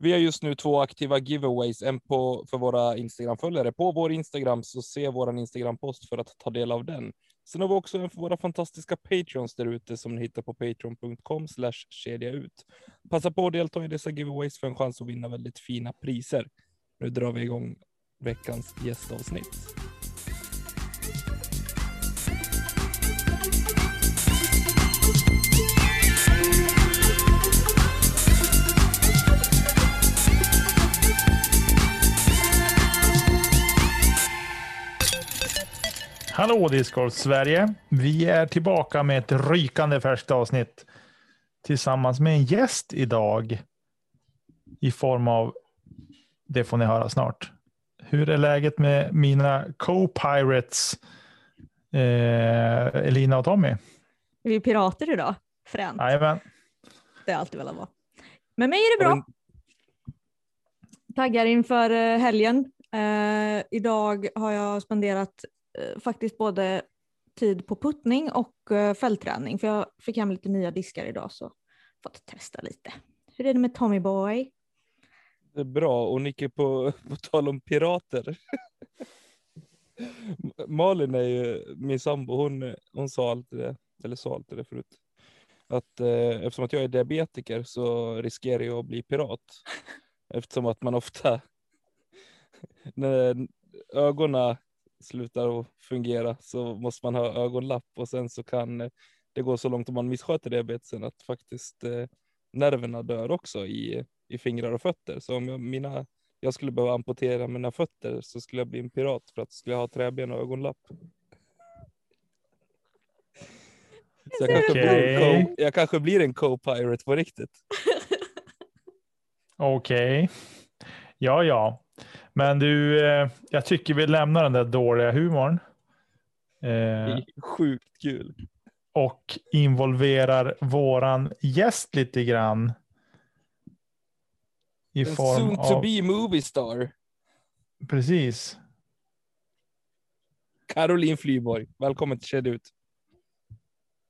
Vi har just nu två aktiva giveaways, en på, för våra Instagram-följare. På vår Instagram så se vår Instagram-post för att ta del av den. Sen har vi också en för våra fantastiska Patreons där ute som ni hittar på patreon.com slash kedja ut. Passa på att delta i dessa giveaways för en chans att vinna väldigt fina priser. Nu drar vi igång veckans gästavsnitt. Hallå Discord Sverige! Vi är tillbaka med ett rykande färskt avsnitt tillsammans med en gäst idag i form av, det får ni höra snart. Hur är läget med mina co-pirates eh, Elina och Tommy? Är vi pirater idag? Fränt. Jajamän. Det är alltid velat vara. Med mig är det bra. Taggar inför eh, helgen. Eh, idag har jag spenderat faktiskt både tid på puttning och eh, fältträning för jag fick hem lite nya diskar idag så fått testa lite. Hur är det med Tommy Boy? Det är bra och Nicke på, på tal om pirater. Malin är ju min sambo, hon, hon sa alltid det, eller sa alltid det förut. Att eh, eftersom att jag är diabetiker så riskerar jag att bli pirat. Eftersom att man ofta, när ögonen slutar att fungera så måste man ha ögonlapp och sen så kan eh, det gå så långt om man missköter diabetesen att faktiskt eh, nerverna dör också i, i fingrar och fötter. Så om jag, mina, jag skulle behöva amputera mina fötter så skulle jag bli en pirat för att skulle jag ha träben och ögonlapp. Så jag, kanske blir en jag kanske blir en co-pirate på riktigt. Okej. Ja, ja. Men du, eh, jag tycker vi lämnar den där dåliga humorn. Eh, sjukt kul. och involverar våran gäst lite grann. I En form soon to av, be movie star. precis. Caroline Flyborg, välkommen till Kedja ut.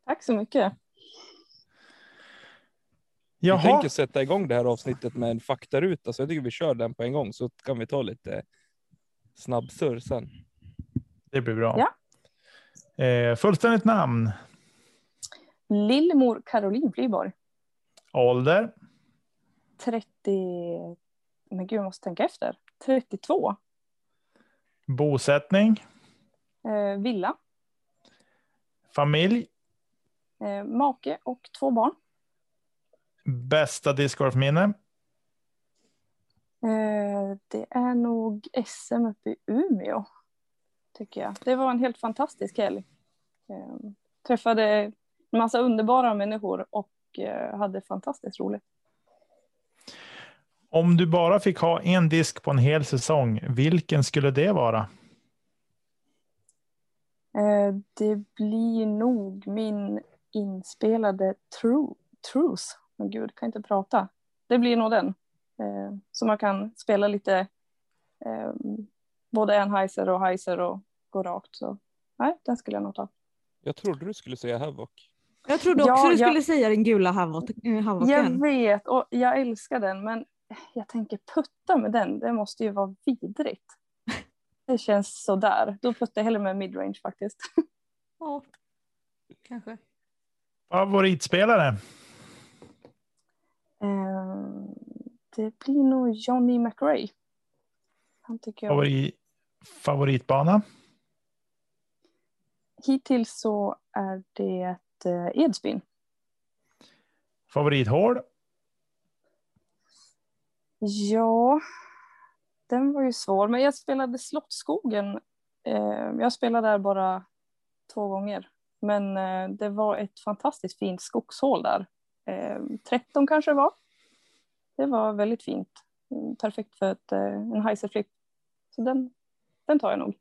Tack så mycket. Vi Jaha, tänker sätta igång det här avsnittet med en faktaruta, så jag tycker vi kör den på en gång så kan vi ta lite snabbsurr sen. det blir bra. Ja. Eh, fullständigt namn, Lillemor Caroline Flyborg. ålder, 30... Men gud, jag måste tänka efter. 32. bosättning, Eh, villa. familj, Eh, make och två barn. Bästa discgolfminne, Eh, det är nog SM uppe i Umeå. Tycker jag. Det var en helt fantastisk helg. Eh, träffade en massa underbara människor och eh, hade fantastiskt roligt. Om du bara fick ha en disk på en hel säsong, vilken skulle det vara? Det blir nog min inspelade True, Truth. Men gud, kan inte prata. Det blir nog den. Eh, så man kan spela lite eh, både Enheiser och Heiser och gå rakt. Så nej, den skulle jag nog ta. Jag trodde du skulle säga Havoc. Jag trodde Ja, också du jag- skulle säga den gula havok- eh, Jag vet och jag älskar den men jag tänker putta med den, det måste ju vara vidrigt. Det känns sådär. Då puttar jag hellre med midrange faktiskt. Ja, kanske. Favoritspelare? Eh, det blir nog Johnny McRae. Han tycker jag. Favorit, favoritbana? Hittills så är det eh, Edsbyn. Favorithål? Ja, den var ju svår. Men jag spelade Slottsskogen. Eh, jag spelade där bara två gånger. Men det var ett fantastiskt fint skogshål där. Eh, 13 kanske det var. Det var väldigt fint. Mm, Perfekt för ett, eh, en heiserflip. Så den, den tar jag nog.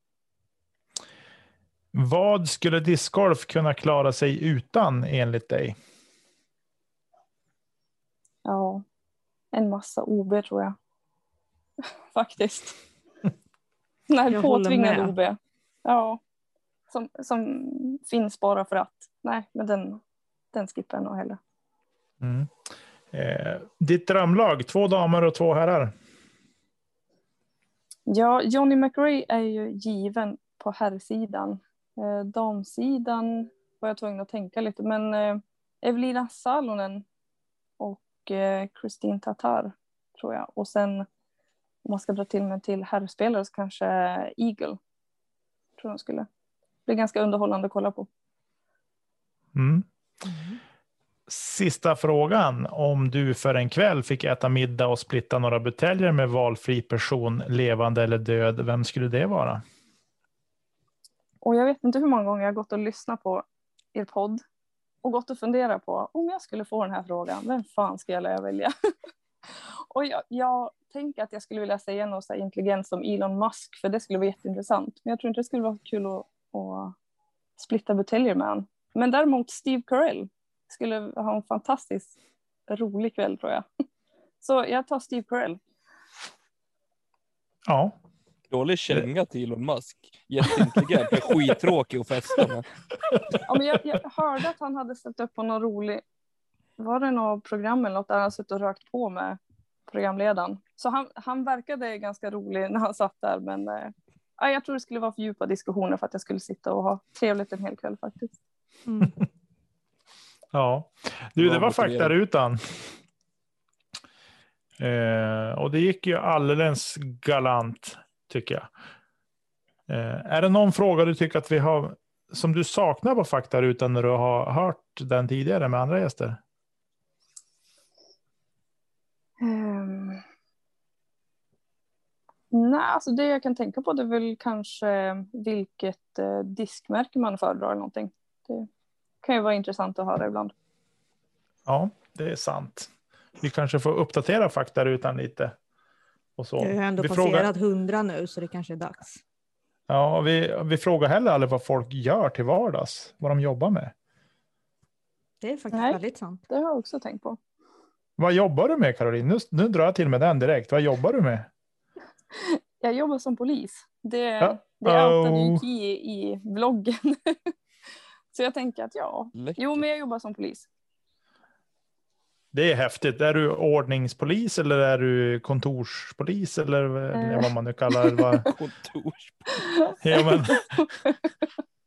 Vad skulle discgolf kunna klara sig utan enligt dig? Ja, en massa OB tror jag. Faktiskt. Nej, Jag påtvingad. OB. Ja, som, som finns bara för att. Nej, men den, den skippar jag nog hellre. Mm. Eh, ditt drömlag, två damer och två herrar. Ja, Johnny McRae är ju given på herrsidan. Eh, damsidan var jag tvungen att tänka lite, men eh, Evelina Salonen och eh, Christine Tatar tror jag. Och sen om man ska dra till med till herrspelare så kanske Eagle. Tror jag skulle. bli ganska underhållande att kolla på. Mm. Sista frågan. Om du för en kväll fick äta middag och splitta några buteljer med valfri person, levande eller död, vem skulle det vara? Och jag vet inte hur många gånger jag har gått och lyssnat på er podd och gått och funderat på om jag skulle få den här frågan, vem fan skulle jag välja? och jag, jag tänker att jag skulle vilja säga något så här intelligent som Elon Musk, för det skulle vara jätteintressant. Men jag tror inte det skulle vara kul att, att splitta buteljer med honom. Men däremot Steve Carell skulle ha en fantastiskt rolig kväll tror jag. Så jag tar Steve Carell. Ja, Dålig känga till Elon Musk. Jätteintelligent, men skittråkig att festa med. Ja, men jag, jag hörde att han hade ställt upp på någon rolig, var det något program eller något där han suttit och rökt på med programledaren. Så han, han verkade ganska rolig när han satt där, men eh, ja, jag tror det skulle vara för djupa diskussioner för att jag skulle sitta och ha trevligt en hel kväll faktiskt. Mm. Ja. Du, det var faktarutan. Eh, och det gick ju alldeles galant, tycker jag. Eh, är det någon fråga du tycker att vi har som du saknar på faktarutan när du har hört den tidigare med andra gäster? Um, nej, alltså det jag kan tänka på det är väl kanske vilket eh, diskmärke man föredrar eller någonting. Det kan ju vara intressant att höra ibland. Ja, det är sant. Vi kanske får uppdatera faktarutan lite. Och så. Jag har ju ändå vi passerat frågar, hundra nu så det kanske är dags. ja, vi, vi frågar heller aldrig vad folk gör till vardags, vad de jobbar med. Det är faktiskt Nej. väldigt sant. Det har jag också tänkt på. Vad jobbar du med Caroline? Nu, nu drar jag till med den direkt. Vad jobbar du med? Jag jobbar som polis. Det, Ja. det är Oh. outat i, i vloggen. Så jag tänker att ja, Läckert. jo men jag jobbar som polis. Det är häftigt. Är du ordningspolis eller är du kontorspolis eller Eh. vad man nu kallar det? Vad- Kontors. Ja, men...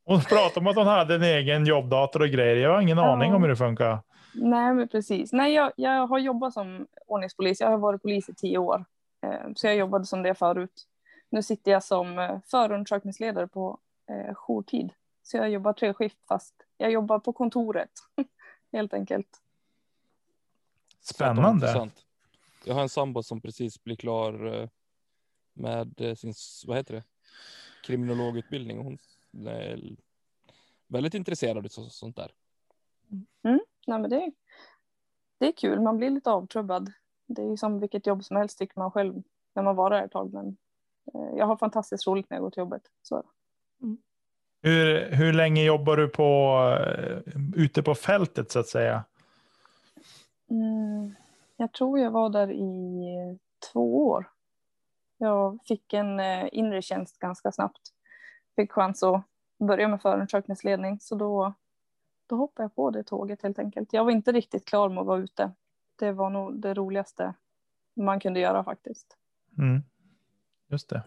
Hon pratade om att hon hade en egen jobbdator och grejer. Jag har ingen Ja. aning om hur det funkar. Nej men precis. Nej jag, jag har jobbat som ordningspolis. Jag har varit polis i tio år. Eh, Så jag jobbade som det förut. Nu sitter jag som eh, förundersökningsledare på eh, jourtid. Så jag jobbar tre skift fast jag jobbar på kontoret. Helt enkelt. Spännande. Jag har en sambo som precis blir klar eh, med eh, sin, vad heter det, kriminologutbildning. Hon är väldigt intresserad av så- sånt där. Nej, men det, det är kul. Man blir lite avtrubbad. Det är som vilket jobb som helst tycker man själv när man var där ett tag. Men eh, jag har fantastiskt roligt när jag går till jobbet. Så. Hur, hur länge jobbar du på, eh, ute på fältet så att säga? Mm, jag tror jag var där i två år. Jag fick en eh, inre tjänst ganska snabbt. Fick chans att börja med förundersökningsledning. Så då, då hoppade jag på det tåget helt enkelt. Jag var inte riktigt klar med att vara ute. Det var nog det roligaste man kunde göra faktiskt. Mm. Just det.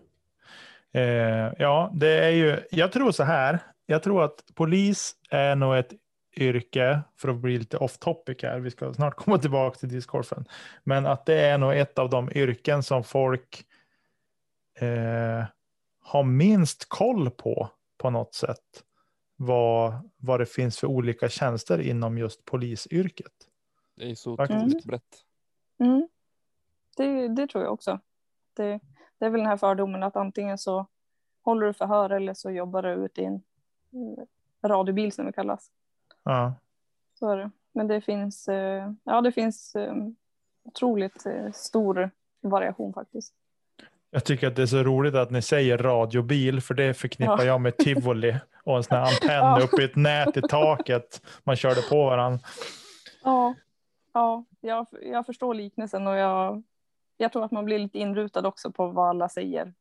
Eh, ja, det är ju, jag tror så här. Jag tror att polis är nog ett yrke, för att bli lite off topic här, vi ska snart komma tillbaka till discgolfen, men att det är nog ett av de yrken som folk eh, har minst koll på, på något sätt, vad, vad det finns för olika tjänster inom just polisyrket. Det är så otroligt brett. Mm. Det, det tror jag också. Det, det är väl den här fördomen att antingen så håller du förhör eller så jobbar du ute i en mm, radiobil som det kallas. Ja. Så är det. Men det finns, eh, ja, det finns eh, otroligt eh, stor variation faktiskt. Jag tycker att det är så roligt att ni säger radiobil, för det förknippar Ja. jag med tivoli och en sån här antenn Ja. uppe i ett nät i taket. Man körde på varandra. Ja, ja jag, jag förstår liknelsen och jag, jag tror att man blir lite inrutad också på vad alla säger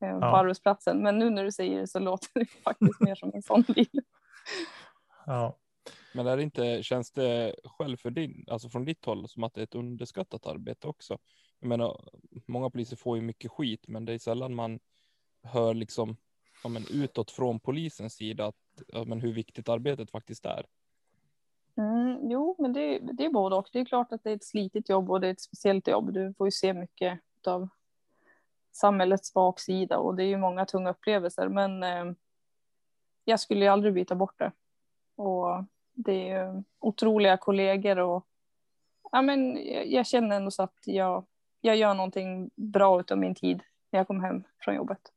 eh, på Ja. arbetsplatsen. Men nu när du säger det så låter det faktiskt mer som en sån bil. Ja. Men är det inte, känns det själv för din, alltså från ditt håll som att det är ett underskattat arbete också? Jag menar, många poliser får ju mycket skit, men det är sällan man hör liksom ja, men utåt från polisens sida att, ja, men hur viktigt arbetet faktiskt är. Mm, jo, men det, det är både och. Det är klart att det är ett slitigt jobb och det är ett speciellt jobb. Du får ju se mycket av samhällets baksida och det är ju många tunga upplevelser. Men eh, jag skulle ju aldrig byta bort det. Och det är ju otroliga kollegor och ja, men jag, jag känner ändå så att jag, jag gör någonting bra utav min tid när jag kommer hem från jobbet.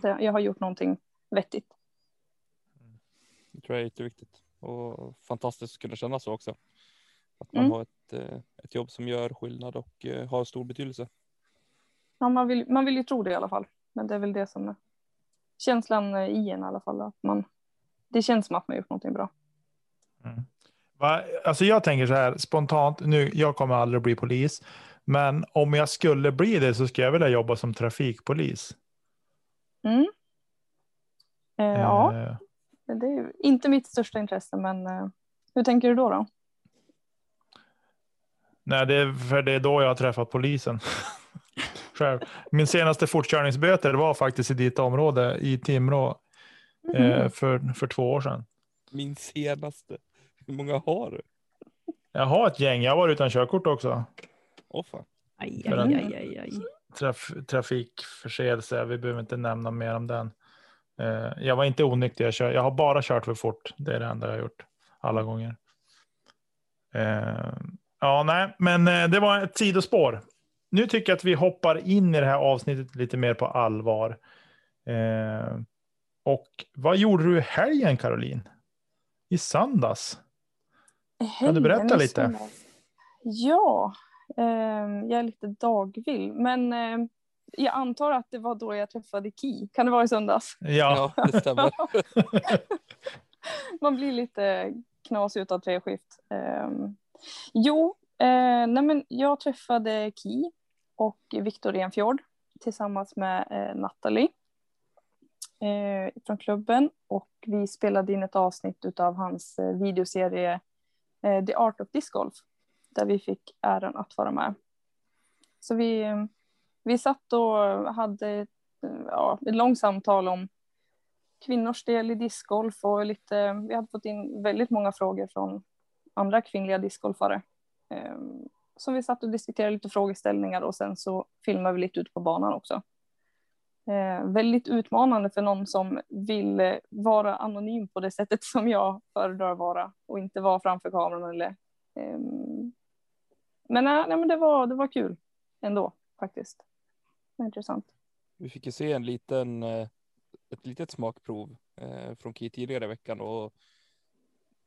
Så jag, jag har gjort någonting vettigt. Mm. Det tror jag är jätteviktigt och fantastiskt att kunna känna så också. Att man Mm. har ett, eh, ett jobb som gör skillnad och eh, har stor betydelse. Ja, man, vill, man vill ju tro det i alla fall. Men det är väl det som är känslan i en i alla fall. Att man, det känns som att man gjort någonting bra. Va? Alltså jag tänker så här spontant, nu, jag kommer aldrig bli polis, men om jag skulle bli det så skulle jag vilja jobba som trafikpolis. Mm. Eh, ja, Eh, det är ju inte mitt största intresse, men eh, hur tänker du då? då? nej, det är för det är då jag har träffat polisen. Själv. Min senaste fortkörningsböter var faktiskt i ditt område i Timrå eh, för, för två år sedan. Min senaste. Hur många har du? Jag har ett gäng, jag var utan körkort också. Åh fan. Aj, aj, aj, aj, aj. Traf, trafikförseelse, vi behöver inte nämna mer om den. Eh, jag var inte onykter, jag, kör, jag har bara kört för fort. Det är det enda jag har gjort alla gånger. Eh, ja, nej, men eh, det var ett sidospår. Nu tycker jag att vi hoppar in i det här avsnittet lite mer på allvar. Och vad gjorde du i helgen, Caroline? I söndags? Kan du berätta lite? Ja, jag är lite dagvill, men jag antar att det var då jag träffade Ki. Kan det vara i söndags? Ja, Ja, det stämmer. Man blir lite knasig utav treskift. Um, jo, eh, nej men jag träffade Ki och Viktor Enfjord tillsammans med eh, Natalie eh, från klubben och vi spelade in ett avsnitt utav hans eh, videoserie eh, The Art of Disc Golf där vi fick äran att vara med. Så vi, vi satt och hade ett, ja, ett långt samtal om kvinnors del i discgolf och lite, vi hade fått in väldigt många frågor från andra kvinnliga discgolfare. Ehm, så vi satt och diskuterade lite frågeställningar och sen så filmade vi lite ut på banan också. Ehm, väldigt utmanande för någon som vill eh, vara anonym på det sättet som jag föredrar att vara och inte vara framför kameran eller ehm, men, nej, nej, men det, var, det var kul ändå faktiskt. Intressant. Vi fick ju se en liten, eh, ett litet smakprov eh, från Ki tidigare i veckan och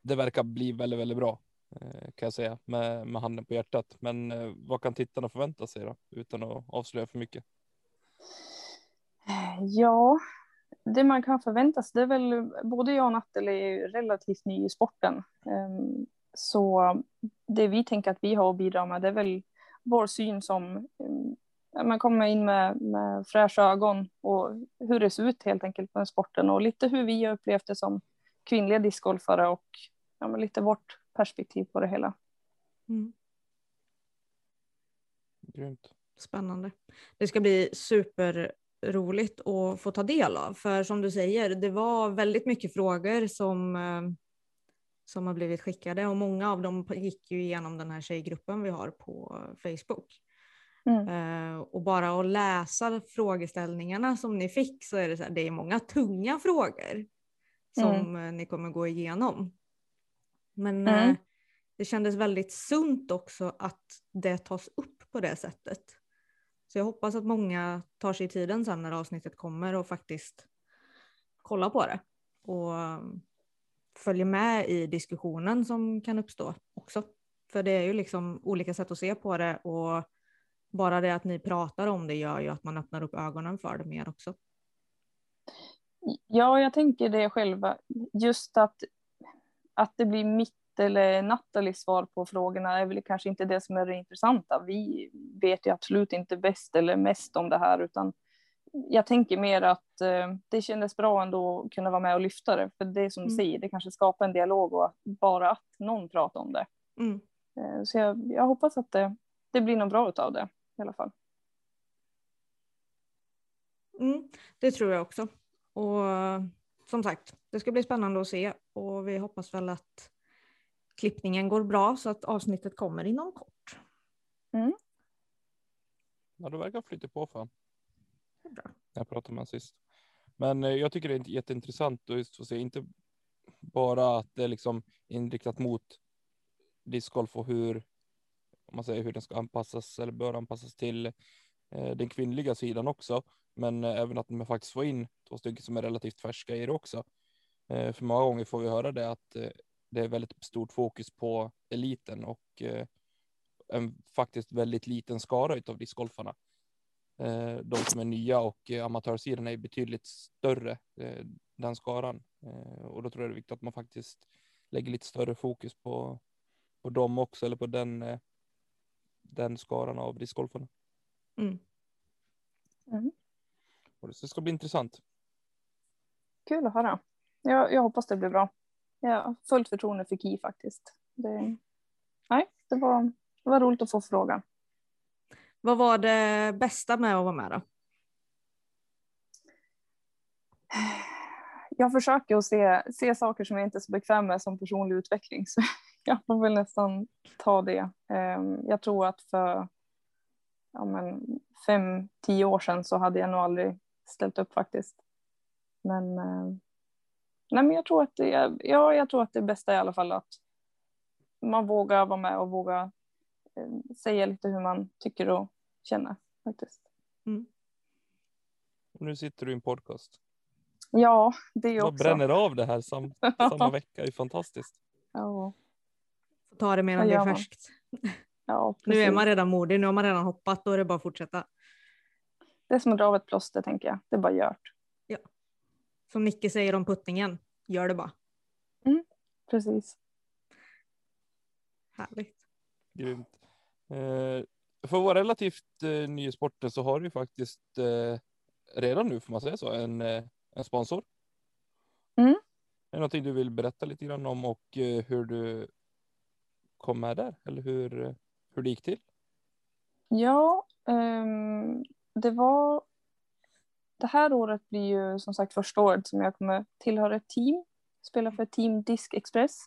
det verkar bli väldigt, väldigt bra eh, kan jag säga med, med handen på hjärtat. Men vad kan tittarna förvänta sig då utan att avslöja för mycket? Ja, det man kan förvänta sig, det är väl både jag och Nathalie är ju relativt ny i sporten. Ehm, Så det vi tänker att vi har att bidra med, det är väl vår syn som ehm, man kommer in med, med fräscha ögon och hur det ser ut helt enkelt på den sporten och lite hur vi har upplevt det som kvinnliga discgolfare och ja, men lite vårt perspektiv på det hela. Mm. Grymt. Spännande. Det ska bli superroligt att få ta del av. För som du säger, det var väldigt mycket frågor som, eh, som har blivit skickade och många av dem gick ju igenom den här tjejgruppen vi har på Facebook. Mm. Eh, och bara att läsa frågeställningarna som ni fick så är det så här, det är många tunga frågor som eh, ni kommer gå igenom. Men Mm. eh, det kändes väldigt sunt också att det tas upp på det sättet. Så jag hoppas att många tar sig tiden sen när avsnittet kommer och faktiskt kollar på det. Och följer med i diskussionen som kan uppstå också. För det är ju liksom olika sätt att se på det och bara det att ni pratar om det gör ju att man öppnar upp ögonen för det mer också. Ja, jag tänker det själva. Just att, att det blir mitt eller Nathalies svar på frågorna är väl kanske inte det som är det intressanta. Vi vet ju absolut inte bäst eller mest om det här, utan jag tänker mer att eh, det kändes bra ändå att kunna vara med och lyfta det. För det är som du Mm. säger, det kanske skapar en dialog och att bara att någon pratar om det. Mm. Eh, så jag, jag hoppas att det, det blir något bra av det i alla fall. Mm, det tror jag också. Och som sagt, det ska bli spännande att se och vi hoppas väl att klippningen går bra så att avsnittet kommer inom kort. Ja, det verkar flytta på fan. Bra. Jag pratade med honom sist. Men eh, jag tycker det är jätteintressant att just få se, inte bara att det är liksom inriktat mot discgolf och hur, om man säger hur den ska anpassas eller bör anpassas till eh, den kvinnliga sidan också. Men eh, även att man faktiskt får in två stycken som är relativt färska i det också. Eh, för många gånger får vi höra det att eh, det är väldigt stort fokus på eliten och eh, en faktiskt väldigt liten skara utav discgolfarna. Eh, de som är nya och eh, amatörsidan är betydligt större, eh, den skaran. Eh, och då tror jag det är viktigt att man faktiskt lägger lite större fokus på, på dem också, eller på den, eh, den skaran av discgolfarna. Mm. Och det ska bli intressant. Kul att höra. Jag, jag hoppas det blir bra. Jag har fullt förtroende för Ki faktiskt. Det, nej, det var, det var roligt att få frågan. Vad var det bästa med att vara med då? Jag försöker att se, se saker som jag inte är så bekväm med som personlig utveckling. Så jag får väl nästan ta det. Ehm, Jag tror att för ja, men fem, tio år sedan så hade jag nog aldrig ställt upp faktiskt. Men, eh, nej, men jag, tror att det är, ja, jag tror att det bästa är i alla fall att man vågar vara med och våga eh, säga lite hur man tycker och känner faktiskt. Och nu sitter du i en podcast. Ja, det är också. bränner av det här sam, samma vecka, det är fantastiskt. Ja, ta det medan det är man? färskt. ja, Nu är man redan modig, nu har man redan hoppat, då är det bara att fortsätta. Det är som att dra av ett plåster tänker jag. Det är bara gjort. Som Nicke säger om puttningen, gör det bara. Precis. Härligt. Grymt. Eh, för att vara relativt eh, ny i sporten så har du ju faktiskt eh, redan nu, får man säga så, en, eh, en sponsor. Mm. Är det någonting du vill berätta lite grann om och eh, hur du kom med där? Eller hur, hur det gick till? Ja, um, det var... Det här året blir ju som sagt första året som jag kommer tillhöra ett team. Spela för Team Disc Express.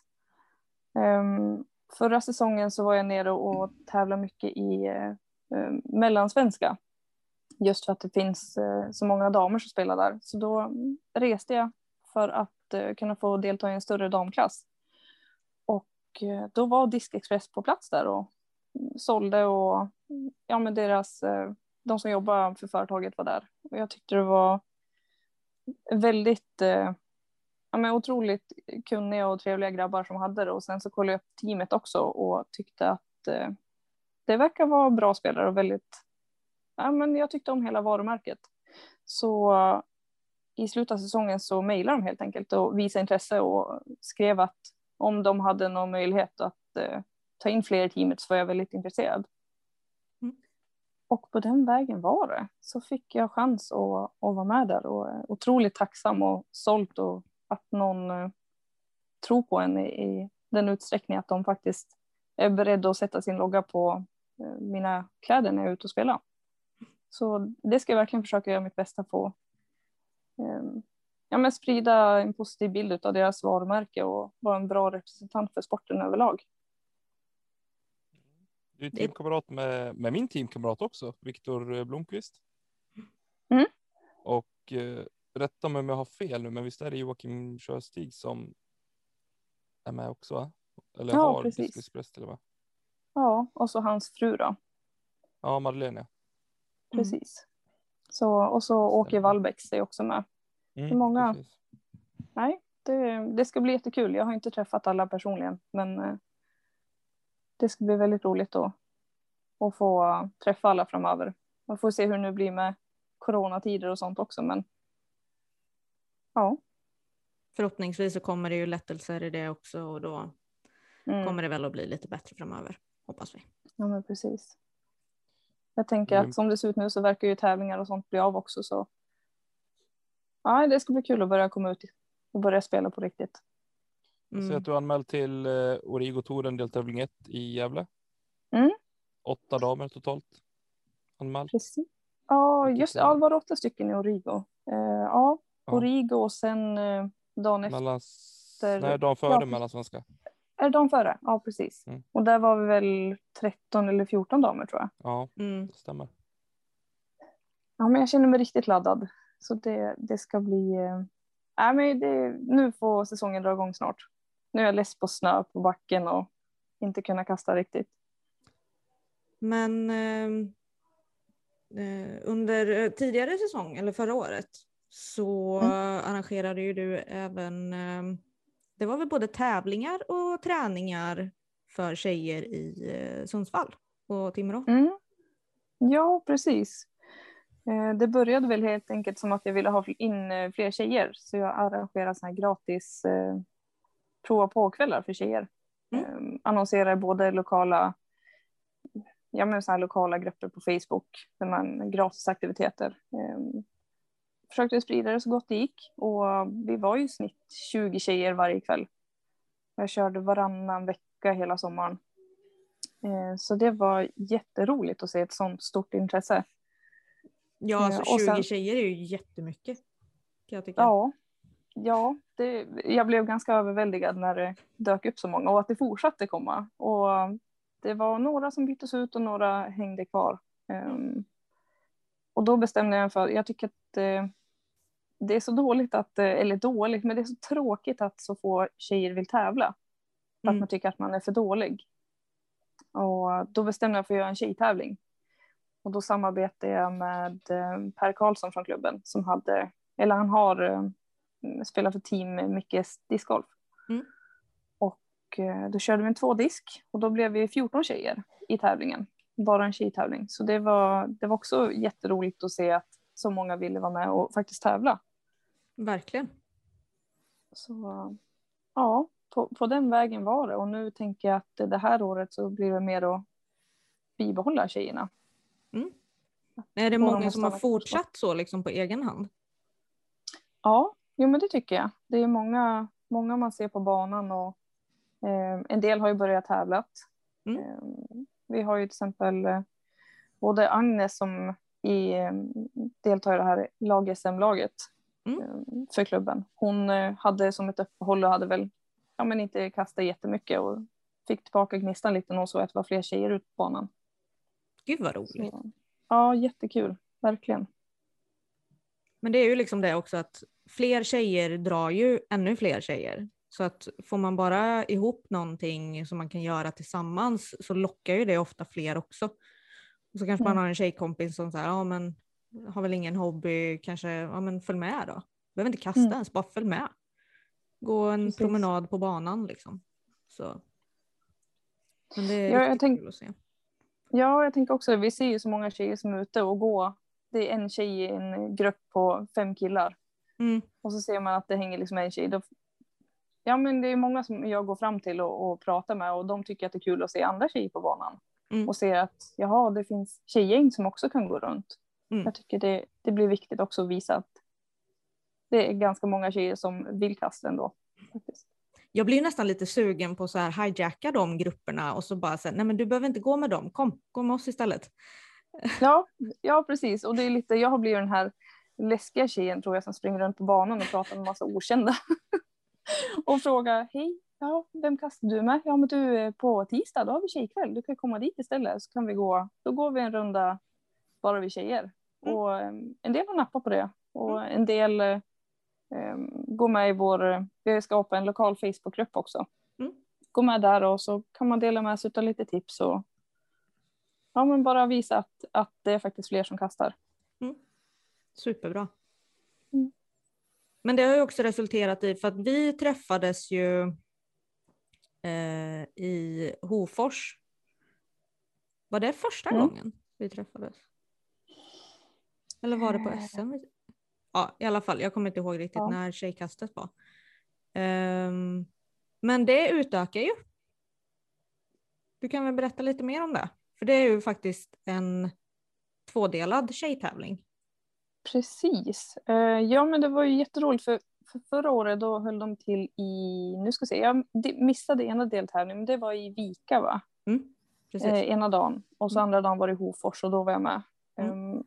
Um, förra säsongen så var jag nere och tävlade mycket i eh, ehm, mellansvenska. Just för att det finns uh, så många damer som spelar där. Så då reste jag för att uh, kunna få delta i en större damklass. Och då var Diskexpress på plats där och sålde och ja, men deras, eh, de som jobbar för företaget var där. Och jag tyckte det var väldigt, eh, ja, men otroligt kunniga och trevliga grabbar som hade det. Och sen så kollade jag upp teamet också och tyckte att det verkar vara bra spelare och väldigt, ja men jag tyckte om hela varumärket. Så i slutet av säsongen så mejlade de helt enkelt och visade intresse och skrev att om de hade någon möjlighet att eh, ta in fler i teamet så var jag väldigt intresserad. Mm. Och på den vägen var det. Så fick jag chans att, att vara med där och är otroligt tacksam och sålt och att någon eh, tror på en i, i den utsträckning att de faktiskt är beredda att sätta sin logga på eh, mina kläder när jag är ute och spelar. Så det ska jag verkligen försöka göra mitt bästa på. Ehm, Ja, men sprida en positiv bild av deras varumärke och vara en bra representant för sporten överlag. Du är teamkamrat med, med min teamkamrat också, Viktor Blomqvist. Mm. Och eh, rätta mig om jag har fel nu, men visst är det Joakim Sjöstig som är med också? Va? Eller Ja, har till och med. Ja, och så hans fru då. Ja, Madeleine. Precis. Så, och så Åke Wallbäcks är också med. Mm, Hur många? precis. Nej, det, det ska bli jättekul. Jag har inte träffat alla personligen, men eh, det ska bli väldigt roligt då att få träffa alla framöver. Man får se hur det nu blir med coronatider och sånt också, men ja. Förhoppningsvis så kommer det ju lättelser i det också och då Mm. kommer det väl att bli lite bättre framöver, hoppas vi. Ja, men precis. Jag tänker Mm. att som det ser ut nu så verkar ju tävlingar och sånt bli av också, så ja, det ska bli kul att börja komma ut och börja spela på riktigt. Jag ser Mm. att du är anmäld till eh, Origo-touren deltävling 1 i Gävle. Mm. Åtta damer totalt anmäld. Precis. Ja, just det. Ja, det var åtta stycken i Origo. Eh, ja, Ja. Origo och sen eh, dagen efter. Nej, dagen före Ja. mellansvenska. Är det dagen före? Ja, precis. Mm. Och där var vi väl 13 eller 14 damer tror jag. Ja, Mm. det stämmer. Ja, men jag känner mig riktigt laddad. Så det, det ska bli... Eh... Nej, men det, nu får säsongen dra igång snart. Nu är jag less på snö på backen och inte kunna kasta riktigt. Men ehm, eh, under eh, tidigare säsong, eller förra året, så Mm. eh, arrangerade ju du även, ehm, det var väl både tävlingar och träningar för tjejer i eh, Sundsvall och Timrå. Mm. Ja, precis. Eh, Det började väl helt enkelt som att jag ville ha in eh, fler tjejer. Så jag arrangerade såna här gratis eh, prova på-kvällar för tjejer. Mm. Eh, annonserar både lokala, ja, men så här lokala grupper på Facebook där man gratis aktiviteter. Eh, försökte sprida det så gott det gick och vi var ju i snitt 20 tjejer varje kväll. Jag körde varannan vecka hela sommaren. Eh, Så det var jätteroligt att se ett sånt stort intresse. Ja, alltså Eh, och 20 sen- tjejer är ju jättemycket. Kan jag tycka. Ja, ja det, jag blev ganska överväldigad när det dök upp så många och att det fortsatte komma. Och det var några som byttes ut och några hängde kvar. Ehm, och då bestämde jag mig för, jag tycker att eh, det är så dåligt att, eh, eller dåligt, men det är så tråkigt att så få tjejer vill tävla. För att Mm. man tycker att man är för dålig. Och då bestämde jag för att göra en tjejtävling. Och då samarbetade jag med eh, Per Karlsson från klubben som hade, eller han har eh, spelat för team Mickes discgolf. Mm. Och eh, då körde vi en tvådisk och då blev vi 14 tjejer i tävlingen. Bara en tjejtävling. Så det var, det var också jätteroligt att se att så många ville vara med och faktiskt tävla. Verkligen. Så ja, på, på den vägen var det. Och nu tänker jag att det här året så blir det mer att bibehålla tjejerna. Är det många som har fortsatt så liksom på egen hand? Ja, jo men det tycker jag. Det är många, många man ser på banan och eh, en del har ju börjat tävlat. Mm. Eh, vi har ju till exempel eh, både Agnes som i, eh, deltar i det här lag-SM-laget Mm. eh, för klubben. Hon eh, hade som ett uppehåll och hade väl ja, men inte kastat jättemycket och fick tillbaka gnistan lite när hon såg att det var fler tjejer ute på banan. Gud vad roligt. Så, ja, jättekul, verkligen. Men det är ju liksom det också att fler tjejer drar ju ännu fler tjejer. Så att får man bara ihop någonting som man kan göra tillsammans så lockar ju det ofta fler också. Och så kanske man Mm. har en tjejkompis som säger, ja men har väl ingen hobby, kanske, ja men följ med då. Behöver inte kasta Mm. ens, bara följ med. Gå en Precis. promenad på banan liksom. Så. Men det är Ja, jag tänk- kul att se. Ja, jag tänker också, vi ser ju så många tjejer som är ute och går. Det är en tjej i en grupp på fem killar. Mm. Och så ser man att det hänger liksom en tjej. Då, ja, men det är många som jag går fram till och, och pratar med och de tycker att det är kul att se andra tjejer på banan. Mm. Och se att jaha, det finns tjejgäng som också kan gå runt. Mm. Jag tycker det, det blir viktigt också att visa att det är ganska många tjejer som vill kasta ändå. Faktiskt. Jag blir nästan lite sugen på så här hijacka de grupperna och så bara säga, nej men du behöver inte gå med dem, kom, gå med oss istället. Ja, ja, precis. Och det är lite, jag har blivit den här läskiga tjejen tror jag som springer runt på banan och pratar med massa okända. och frågar, hej, ja, vem kastar du med? Ja, men du, eh, på tisdag då har vi tjejkväll, du kan komma dit istället så kan vi gå, då går vi en runda bara vi tjejer. Mm. Och eh, en del har nappat på det och en del eh, eh, går med i vår, vi ska skapa en lokal Facebookgrupp också. Mm. Gå med där och så kan man dela med sig av lite tips och ja, men bara visa att, att det är faktiskt fler som kastar. Superbra. Men det har ju också resulterat i, för att vi träffades ju eh, i Hofors. Var det första Mm. gången vi träffades? Eller var det på Eh. SM? Ja, i alla fall. Jag kommer inte ihåg riktigt Ja. när tjejkastet var. Ehm, men det utökar ju. Du kan väl berätta lite mer om det? För det är ju faktiskt en tvådelad tjejtävling. Precis. Eh, ja, men det var ju jätteroligt för, för förra året då höll de till i, nu ska vi se, jag de- missade ena deltävlingen, men det var i Vika va? Mm, precis. Eh, ena dagen och så Mm. andra dagen var det i Hofors och då var jag med. Mm.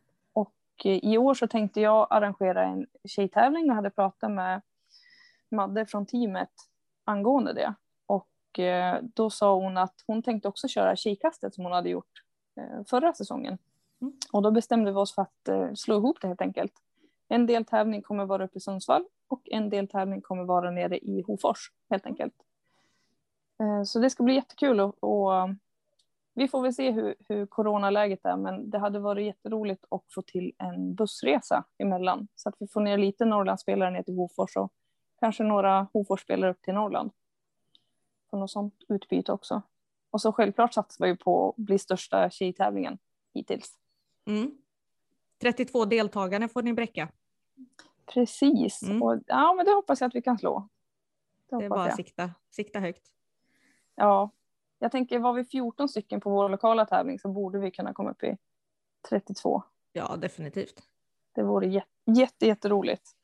Och i år så tänkte jag arrangera en tjejtävling och hade pratat med Madde från teamet angående det. Och eh, då sa hon att hon tänkte också köra tjejkastet som hon hade gjort eh, förra säsongen. Mm. Och då bestämde vi oss för att eh, slå ihop det helt enkelt. En deltävling kommer vara uppe i Sundsvall och en deltävling kommer vara nere i Hofors helt enkelt. Så det ska bli jättekul och vi får väl se hur, hur coronaläget är men det hade varit jätteroligt att få till en bussresa emellan så att vi får ner lite Norrlandsspelare ner till Hofors och kanske några Hofors-spelare upp till Norrland. För något sånt utbyte också. Och så självklart satsar vi på att bli största tjejtävlingen hittills. Mm. 32 deltagare får ni bräcka. Precis. Mm. Och, ja, men det hoppas jag att vi kan slå. Det Det är bara att sikta, sikta högt. Ja, jag tänker var vi 14 stycken på vår lokala tävling så borde vi kunna komma upp i 32. Ja, definitivt. Det vore jätte, jätte, jätteroligt.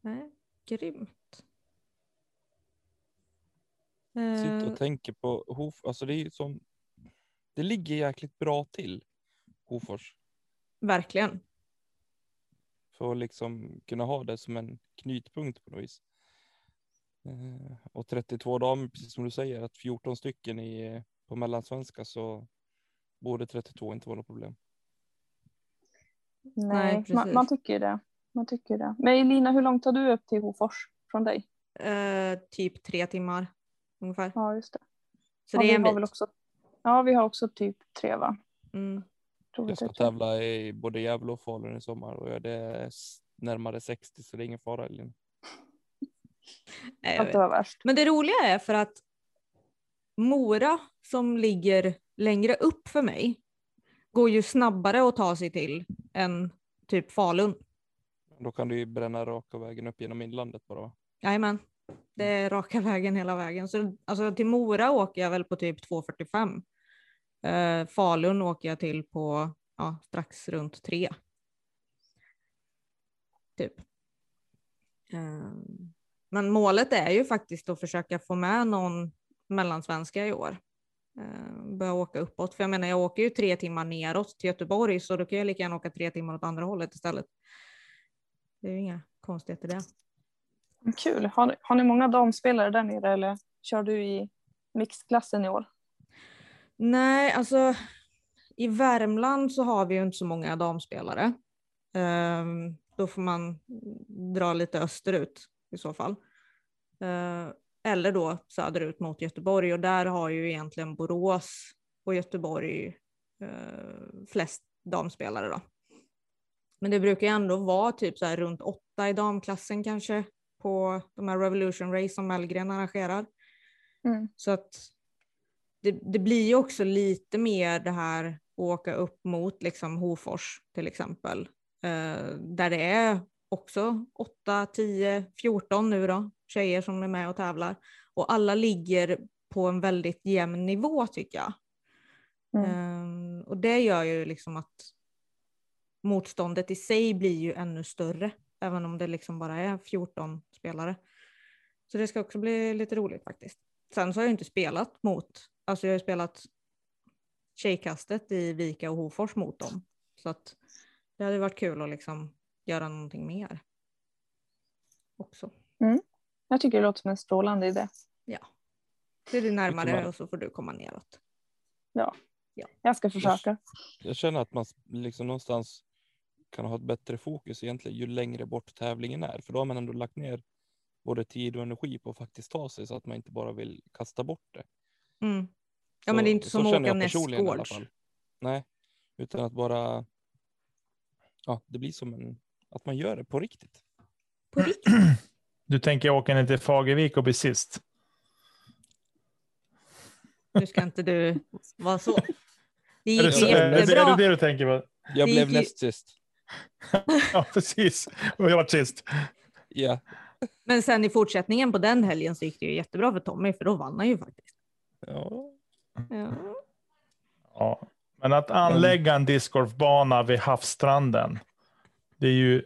Nej, grymt. Sitter Eh, och tänker på Hof, alltså det är ju som. Det ligger jäkligt bra till Hofors verkligen. för att liksom kunna ha det som en knytpunkt på något vis. Eh, och 32 damer, precis som du säger, att 14 stycken i, på mellansvenska så borde 32 inte vara något problem. Nej, precis. man, man tycker det. Man tycker det. Men Elina, hur långt tar du upp till Hofors från dig? Eh, typ tre timmar ungefär. Ja, just det. Så ja, det är vi en har bit. väl också, ja, vi har också typ tre va? Mm. Tror vi Jag ska typ tävla i både Gävle och Falun i sommar och jag är närmare 60 så det är ingen fara. Elin. Det var värst. Men det roliga är för att Mora som ligger längre upp för mig går ju snabbare att ta sig till än typ Falun. Då kan du ju bränna raka vägen upp genom inlandet bara. va? Jajamän, det är raka vägen hela vägen. Så alltså, till Mora åker jag väl på typ 2.45. Eh, Falun åker jag till på ja, strax runt 3. Typ. Eh, men målet är ju faktiskt att försöka få med någon mellansvenska i år. Eh, börja åka uppåt. För jag menar, jag åker ju tre timmar neråt till Göteborg så då kan jag lika gärna åka tre timmar åt andra hållet istället. Det är ju inga konstigheter det. Kul. Har, har ni många damspelare där nere eller kör du i mixklassen i år? Nej, alltså i Värmland så har vi ju inte så många damspelare. Ehm, då får man dra lite österut i så fall. Eh, eller då söderut mot Göteborg och där har ju egentligen Borås och Göteborg eh, flest damspelare då. Men det brukar ju ändå vara typ så här runt åtta i damklassen kanske på de här Revolution Race som Mellgren arrangerar. Mm. Så att det, det blir ju också lite mer det här att åka upp mot liksom Hofors till exempel. Eh, där det är också 8, 10, 14 nu då, tjejer som är med och tävlar. Och alla ligger på en väldigt jämn nivå tycker jag. Mm. Eh, och det gör ju liksom att motståndet i sig blir ju ännu större. Även om det liksom bara är 14 spelare. Så det ska också bli lite roligt faktiskt. Sen så har jag inte spelat mot, alltså jag har spelat tjejkastet i Vika och Hofors mot dem. Så att det hade varit kul att liksom göra någonting mer. Också. Jag tycker det låter som en strålande idé. Ja. Så är du närmare man- och så får du komma neråt. Jag ska försöka. Jag känner att man liksom någonstans kan ha ett bättre fokus egentligen ju längre bort tävlingen är. För då har man ändå lagt ner både tid och energi på att faktiskt ta sig så att man inte bara vill kasta bort det. Mm. Ja Så- men det är inte som att åka jag nästgårds. Nej, utan att bara. Ja, det blir som en Att man gör det på riktigt. På riktigt. Du tänker åka ner till Fagervik och bli sist? Nu ska inte du vara så. Det Är det, gick så, är, det, är det jättebra. det du tänker på? Jag Det blev ju- näst sist. Ja, precis. Och jag var sist. Ja, Men sen i fortsättningen på den helgen så gick det ju jättebra för Tommy för då vann han ju faktiskt. ja. Ja. Ja. Men att anlägga en discgolfbana vid havsstranden. Det är ju,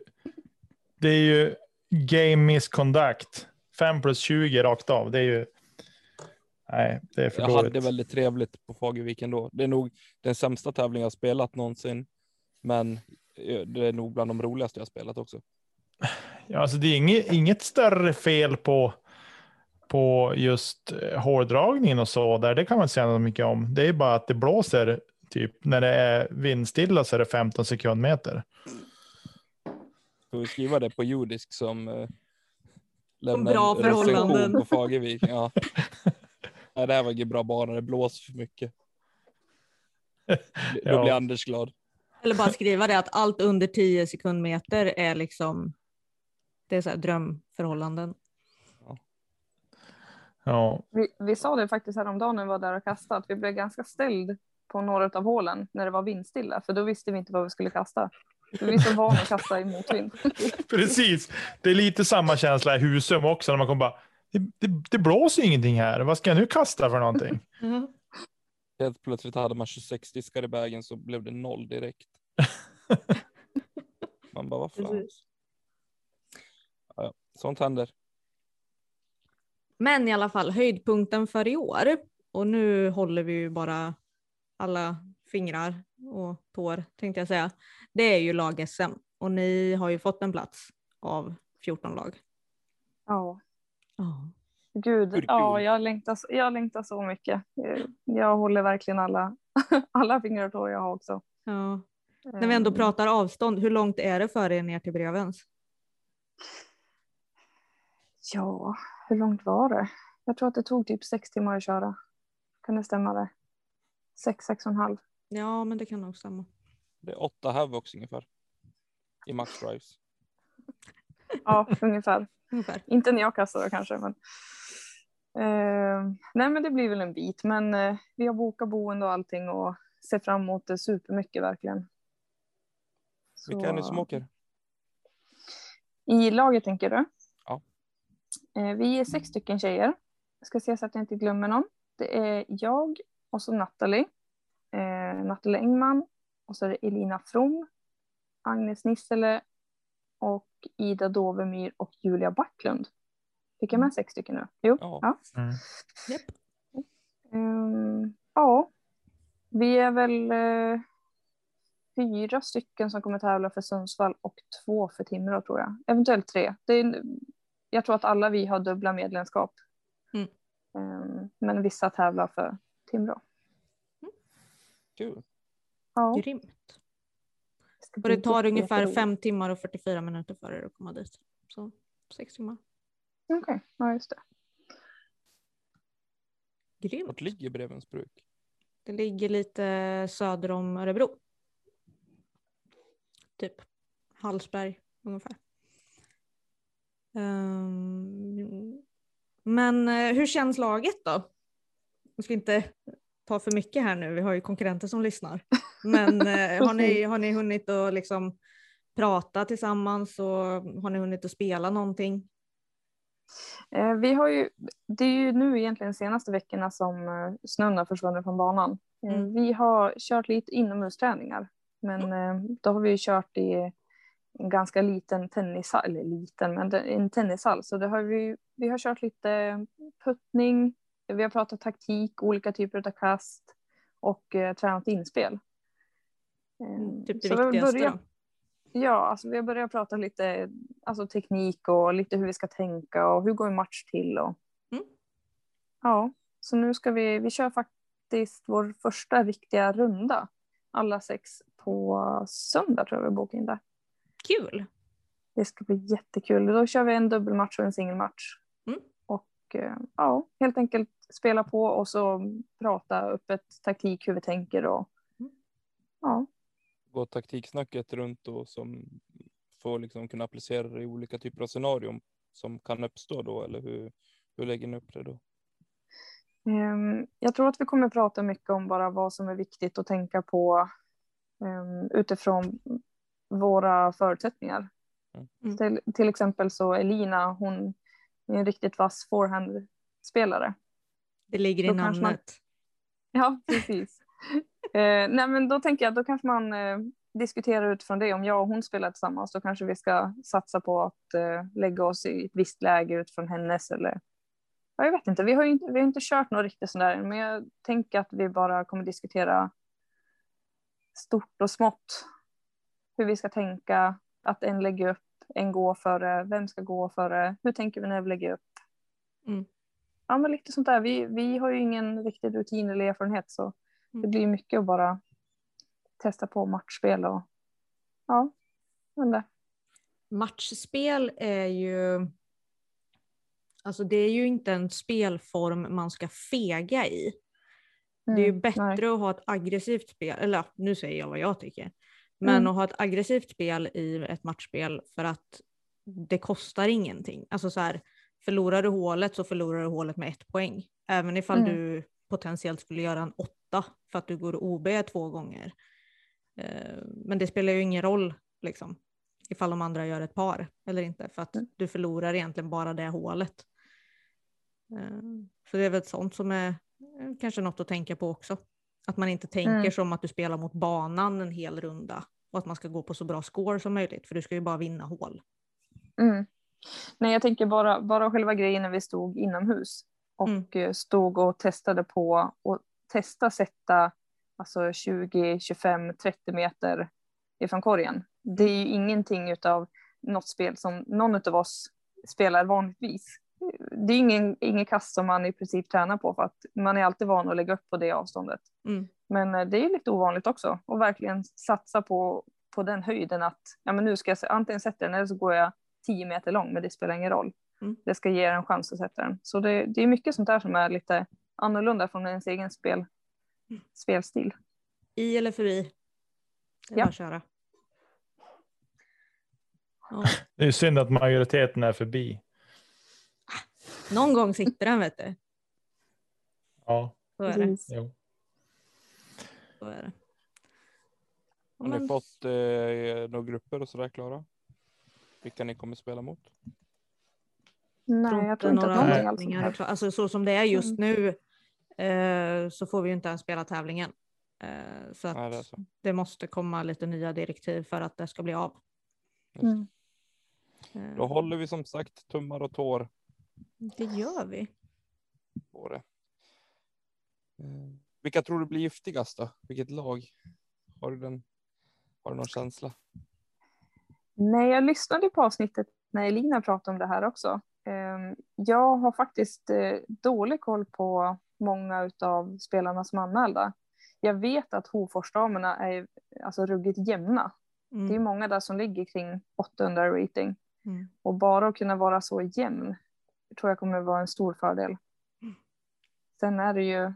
det är ju game misconduct. 5 plus 20 rakt av. Det är ju. Nej, det är för Jag dåligt. hade väldigt trevligt på Fagervik ändå. Det är nog den sämsta tävling jag spelat någonsin. Men eh, det är nog bland de roligaste jag spelat också. Ja, alltså det är inget, inget större fel på, på just eh, hårdragningen och så där. Det kan man inte säga något mycket om. Det är bara att det blåser typ när det är vindstilla så är det 15 sekundmeter. Får vi skriva det på judisk som eh, lämnar bra en recension förhållanden. på Fagervik. Ja. Nej, det här var ingen bra bana, det blåser för mycket. Då Ja. blir Anders glad. Eller bara skriva det att allt under 10 sekundmeter är liksom det är så här drömförhållanden. Ja, Vi, vi sa det faktiskt häromdagen när vi var där och kastade, att vi blev ganska ställd på några av hålen när det var vindstilla, för då visste vi inte vad vi skulle kasta. Vi är så vana att kasta i motvind. precis. Det är lite samma känsla i Husum också. När man kommer bara, det, det, det blåser ingenting här. Vad ska jag nu kasta för någonting? Helt plötsligt hade man 26 diskar i vägen så blev det noll direkt. Man bara, vad fan. Ja. Sånt händer. Men i alla fall höjdpunkten för i år. Och nu håller vi ju bara alla fingrar och tår tänkte jag säga. Det är ju lag-SM och ni har ju fått en plats av 14 lag. Ja, Ja. gud. Ja, jag längtar, så- jag längtar så mycket. Eh, Jag håller verkligen alla, alla fingrar och tår jag har också. ja. När vi ändå Eh, pratar avstånd, hur långt är det för er ner till Brevens? Ja, hur långt var det? Jag tror att det tog typ sex timmar att köra. Kan det stämma det? Sex, sex och en halv. Ja, men det kan nog stämma. Det är åtta Havocs ungefär. I max drives. Ja, ungefär. Ungefär. Inte när jag kastade kanske, men. Eh, nej, men det blir väl en bit, men eh, vi har bokat boende och allting och ser fram emot det supermycket verkligen. Så- Vilka är ni som åker? I laget tänker du? Ja. Eh, vi är sex stycken tjejer. Jag ska se så att jag inte glömmer någon. Det är jag och så Nathalie. Eh, Nathalie Engman. Och så är det Elina From. Agnes Nissele. Och Ida Dovemyr och Julia Backlund. Fick jag med sex stycken nu? Jo. Ja. Ja. Mm. Ehm, ja. Vi är väl eh, fyra stycken som kommer tävla för Sundsvall och två för Timrå tror jag. Eventuellt tre. Det är, jag tror att alla vi har dubbla medlemskap. Mm. Ehm, men vissa tävlar för Timrå. Kul. Ja, Grymt. Och det tar ungefär jätteroligt. fem timmar och 44 minuter för er att komma dit. Så sex timmar. Okej, ja just det. Grymt. Vart ligger Brevensbruk? Det ligger lite söder om Örebro. Typ Hallsberg ungefär. Ehm, men eh, hur känns laget då? Jag ska inte ta för mycket här nu, vi har ju konkurrenter som lyssnar. Men eh, har, ni, har ni hunnit att liksom prata tillsammans och har ni hunnit att spela någonting? Eh, vi har ju, det är ju nu egentligen senaste veckorna som eh, snön har försvunnit från banan. Mm. Vi har kört lite inomhusträningar, men eh, då har vi ju kört i en ganska liten tennishall, eller liten, men en tennishall. Så det har vi, vi har kört lite puttning, vi har pratat taktik, olika typer av kast och eh, tränat inspel. Eh, Typ det så viktigaste då? Ja, alltså vi har börjat prata lite alltså teknik och lite hur vi ska tänka och hur går en match till. Och... Mm. Ja, så nu ska vi, vi kör faktiskt vår första riktiga runda. Alla sex på söndag tror jag vi bokar in det. Kul! Det ska bli jättekul. Då kör vi en dubbelmatch och en singelmatch. Mm. Och eh, ja, helt enkelt spela på och så prata öppet taktik hur vi tänker och Mm. ja. Går taktiksnacket runt då som få liksom kunna applicera det i olika typer av scenarion som kan uppstå då, eller hur, hur lägger ni upp det då? Ehm, Jag tror att vi kommer prata mycket om bara vad som är viktigt att tänka på ehm, utifrån våra förutsättningar. Mm. Till, till exempel så Elina, hon en riktigt vass forehand-spelare. Det ligger i Då kanske man- namnet. Ja, precis. eh, nej, men då tänker jag då kanske man eh, diskuterar utifrån det. Om jag och hon spelar tillsammans, då kanske vi ska satsa på att eh, lägga oss i ett visst läge utifrån hennes eller ja, jag vet inte. Vi har ju inte, vi har inte kört något riktigt sådär än, men jag tänker att vi bara kommer diskutera stort och smått. Hur vi ska tänka, att en lägger upp, en går före, vem ska gå före, hur tänker vi när vi lägger upp? Mm. Ja, men lite sånt där. Vi, vi har ju ingen riktig rutin eller erfarenhet, så det Mm. blir mycket att bara testa på matchspel och ja, men det. Matchspel är ju... Alltså det är ju inte en spelform man ska fega i. det är ju Mm, bättre nej. att ha ett aggressivt spel, eller nu säger jag vad jag tycker. Men Mm. att ha ett aggressivt spel i ett matchspel för att det kostar ingenting. Alltså så här, förlorar du hålet så förlorar du hålet med ett poäng. Även ifall Mm. du potentiellt skulle göra en åtta för att du går OB två gånger. Eh, Men det spelar ju ingen roll liksom, ifall de andra gör ett par eller inte. För att Mm. du förlorar egentligen bara det hålet. Eh, Så det är väl sånt som är eh, kanske något att tänka på också. Att man inte tänker Mm. som att du spelar mot banan en hel runda och att man ska gå på så bra score som möjligt för du ska ju bara vinna hål. Mm. Nej, jag tänker bara, bara själva grejen när vi stod inomhus och Mm. eh, stod och testade på och testa sätta alltså 20, 25, 30 meter ifrån korgen. Det är ju ingenting utav något spel som någon av oss spelar vanligtvis. Det är ingen, ingen kast som man i princip tränar på för att man är alltid van att lägga upp på det avståndet. Mm. Men eh, det är lite ovanligt också och verkligen satsa på, på den höjden att ja, men nu ska jag antingen sätta den eller så går jag 10 meter lång men det spelar ingen roll. Mm. Det ska ge en chans att sätta den. Så det, det är mycket sånt där som är lite annorlunda från ens egen spel, Mm. spelstil. I eller förbi. Det är Ja. bara att köra. Ja. Det är synd att majoriteten är förbi. Någon gång sitter den vet du. Ja, Så är det. Jo. Så är det. Ja, Har ni men- fått eh, några grupper och sådär klara? Vilka ni kommer spela mot? Nej, jag tror inte att några någonting är. Alltså så som det är just Mm. nu eh, så får vi ju inte ens spela tävlingen. Eh, så att Nej, det är så. det måste komma lite nya direktiv för att det ska bli av. Mm. Eh, Då håller vi som sagt tummar och tår Det gör vi. på det. Eh, Vilka tror du blir giftigast då? Vilket lag? Har du, den, har du någon känsla? Nej, jag lyssnade på avsnittet när Elina pratade om det här också. Ehm, Jag har faktiskt eh, dålig koll på många av spelarna som är anmälda. Jag vet att Hoforsdamerna är alltså ruggigt jämna. Mm. Det är många där som ligger kring 800 rating. Mm. Och bara att kunna vara så jämn tror jag kommer vara en stor fördel. Sen är det ju,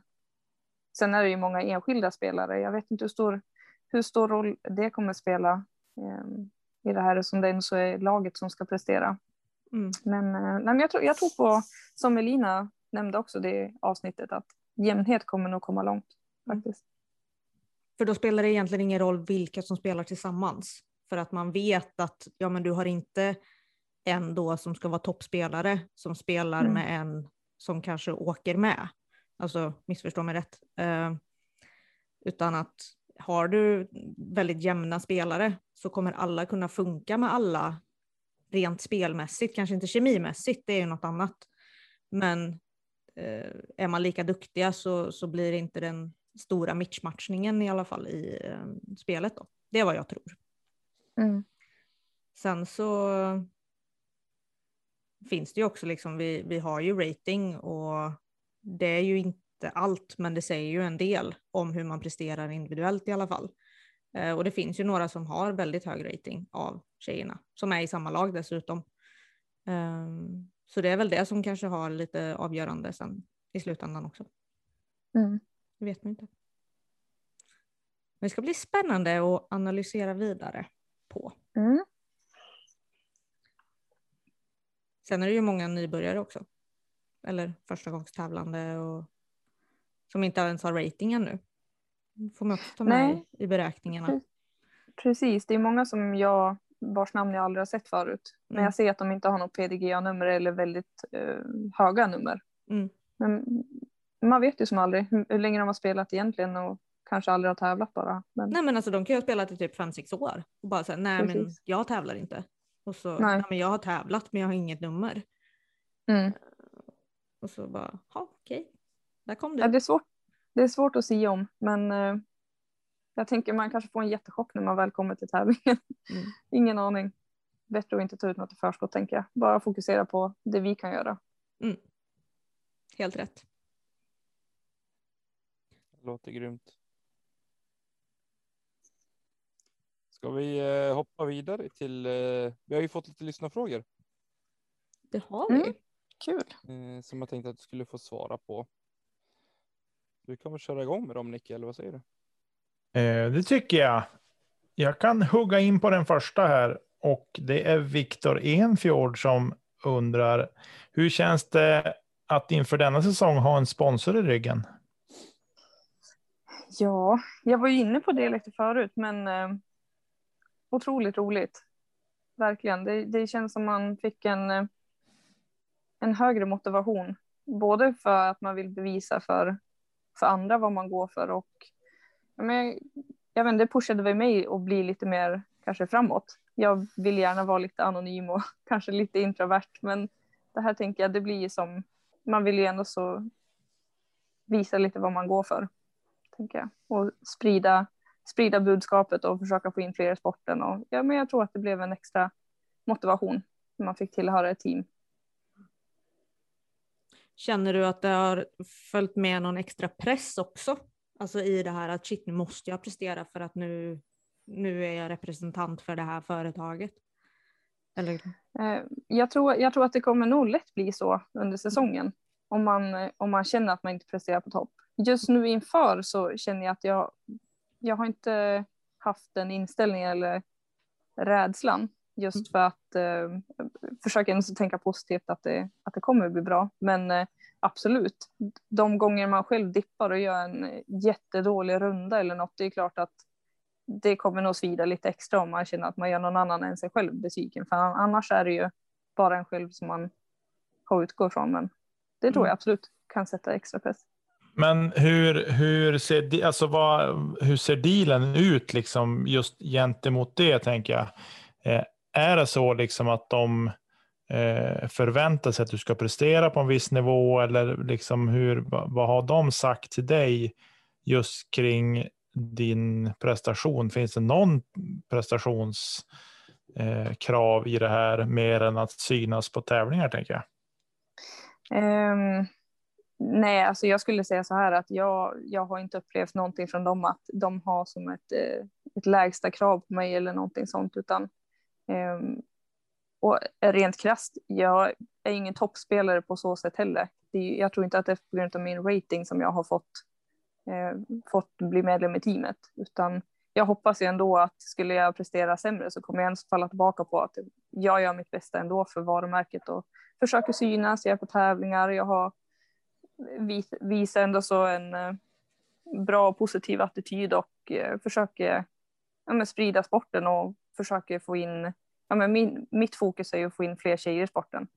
sen är det ju många enskilda spelare. Jag vet inte hur stor, hur stor roll det kommer spela ehm, i det här som det ändå så är laget som ska prestera. Mm. Men, eh, nej, men jag, tror, jag tror på, som Elina nämnde också det avsnittet, att jämnhet kommer nog komma långt. faktiskt. För då spelar det egentligen ingen roll vilka som spelar tillsammans. För att man vet att ja, men du har inte en då som ska vara toppspelare som spelar Mm. med en som kanske åker med. Alltså missförstå mig rätt. Eh, utan att har du väldigt jämna spelare så kommer alla kunna funka med alla rent spelmässigt, kanske inte kemimässigt, det är ju något annat. Men eh, är man lika duktiga så, så blir det inte den stora matchmatchningen i alla fall i eh, spelet. Då. Det är vad jag tror. Mm. Sen så finns det ju också liksom, vi, vi har ju rating och det är ju inte allt, men det säger ju en del om hur man presterar individuellt i alla fall. Eh, och det finns ju några som har väldigt hög rating av tjejerna, som är i samma lag dessutom. Ehm, så det är väl det som kanske har lite avgörande sen i slutändan också. Mm. Det vet man inte. Men det ska bli spännande att analysera vidare på. Mm. Sen är det ju många nybörjare också. Eller första gångs tävlande och som inte ens har rating ännu. får man också ta med Nej. i beräkningarna. Precis, det är många som jag vars namn jag aldrig har sett förut. Men Mm. jag ser att de inte har något PDGA-nummer eller väldigt eh, höga nummer. Mm. Men man vet ju som aldrig hur, hur länge de har spelat egentligen och kanske aldrig har tävlat bara. Men, Nej men alltså de kan ju ha spelat i typ 5-6 år och bara säga nej men Precis. jag tävlar inte. Och så, Nej. nej. men jag har tävlat men jag har inget nummer. mm. Och så bara, ja okej, där kom ja, du. det, är svårt, det är svårt att säga om men eh, jag tänker man kanske får en jättechock när man väl kommer till tävlingen. Mm. Ingen aning. Bättre att inte ta ut något i förskott tänker jag. Bara fokusera på det vi kan göra. Helt rätt. Låter grymt. Ska vi eh, hoppa vidare till, eh, vi har ju fått lite lyssnarfrågor Det har vi. Mm. Kul. eh, som jag tänkte att du skulle få svara på. Du kan väl köra igång med dem Nicke, eller vad säger du? Det tycker jag. Jag kan hugga in på den första här och det är Viktor Enfjord som undrar hur känns det att inför denna säsong ha en sponsor i ryggen? Ja, jag var ju inne på det lite förut, men otroligt roligt. Verkligen. Det, det känns som man fick en, eh, en högre motivation. Både för att man vill bevisa för, för andra vad man går för och men, jag vet inte, det pushade väl mig att bli lite mer kanske framåt. Jag vill gärna vara lite anonym och kanske lite introvert, men det här tänker jag, det blir ju som, man vill ju ändå så visa lite vad man går för tänker jag. Och sprida, sprida budskapet och försöka få in fler i sporten. Och, ja, men jag tror att det blev en extra motivation när man fick tillhöra ett team. Känner du att det har följt med någon extra press också? Alltså i det här att shit nu måste jag prestera för att nu, nu är jag representant för det här företaget. Eller? Eh, jag, tror, jag tror att det kommer nog lätt bli så under säsongen. Om man, om man känner att man inte presterar på topp. Just nu inför så känner jag att jag, jag har inte haft den inställningen eller rädslan. Just för att eh, försöka tänka positivt att det, att det kommer bli bra. Men eh, absolut, de gånger man själv dippar och gör en jättedålig runda eller något, det är klart att det kommer nog svida lite extra om man känner att man gör någon annan än sig själv besviken. För annars är det ju bara en själv som man har utgå ifrån. Men det tror jag absolut kan sätta extra press. Men hur, hur, ser, alltså vad, hur ser dealen ut liksom just gentemot det, tänker jag? Eh, är det så liksom att de eh, förväntar sig att du ska prestera på en viss nivå eller liksom hur, vad, har de sagt till dig just kring din prestation? Finns det någon prestationskrav eh, i det här mer än att synas på tävlingar, tänker jag? Um nej, alltså jag skulle säga så här att jag, jag har inte upplevt någonting från dem att de har som ett, eh, ett lägsta krav på mig eller någonting sånt, utan ehm, och rent krasst, jag är ingen toppspelare på så sätt heller. Det, är- jag tror inte att det är på grund av min rating som jag har fått, eh, fått bli medlem i teamet, utan jag hoppas ju ändå att skulle jag prestera sämre så kommer jag ens falla tillbaka på att jag gör mitt bästa ändå för varumärket och försöker synas, jag är på tävlingar, jag har vis, visar ändå så en eh, bra och positiv attityd och eh, försöker ja, sprida sporten och försöker få in, ja, men min, mitt fokus är ju att få in fler tjejer i sporten.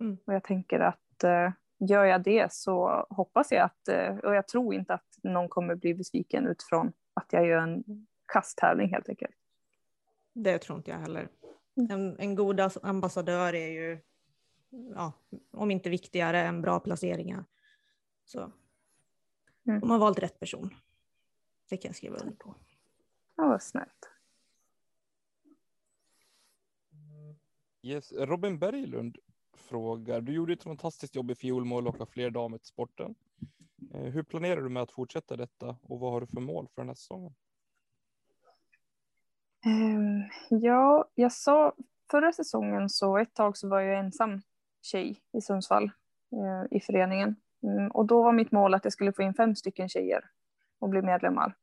Mm. Och jag tänker att eh, gör jag det så hoppas jag att, och jag tror inte att någon kommer bli besviken utifrån att jag gör en kasttävling helt enkelt. Det tror inte jag heller. Mm. En, en god as- ambassadör är ju, ja, om inte viktigare än bra placeringar. Så Mm. de har valt rätt person. Det kan jag skriva under på. Ja, vad snällt. Yes. Robin Berglund frågar, du gjorde ett fantastiskt jobb i fjol med att locka fler damer till sporten. Eh, Hur planerar du med att fortsätta detta och vad har du för mål för den här säsongen? Ehm, ja, jag sa förra säsongen så ett tag så var jag ensam tjej i Sundsvall eh, i föreningen. Mm, och då var mitt mål att jag skulle få in fem stycken tjejer och bli medlemmar.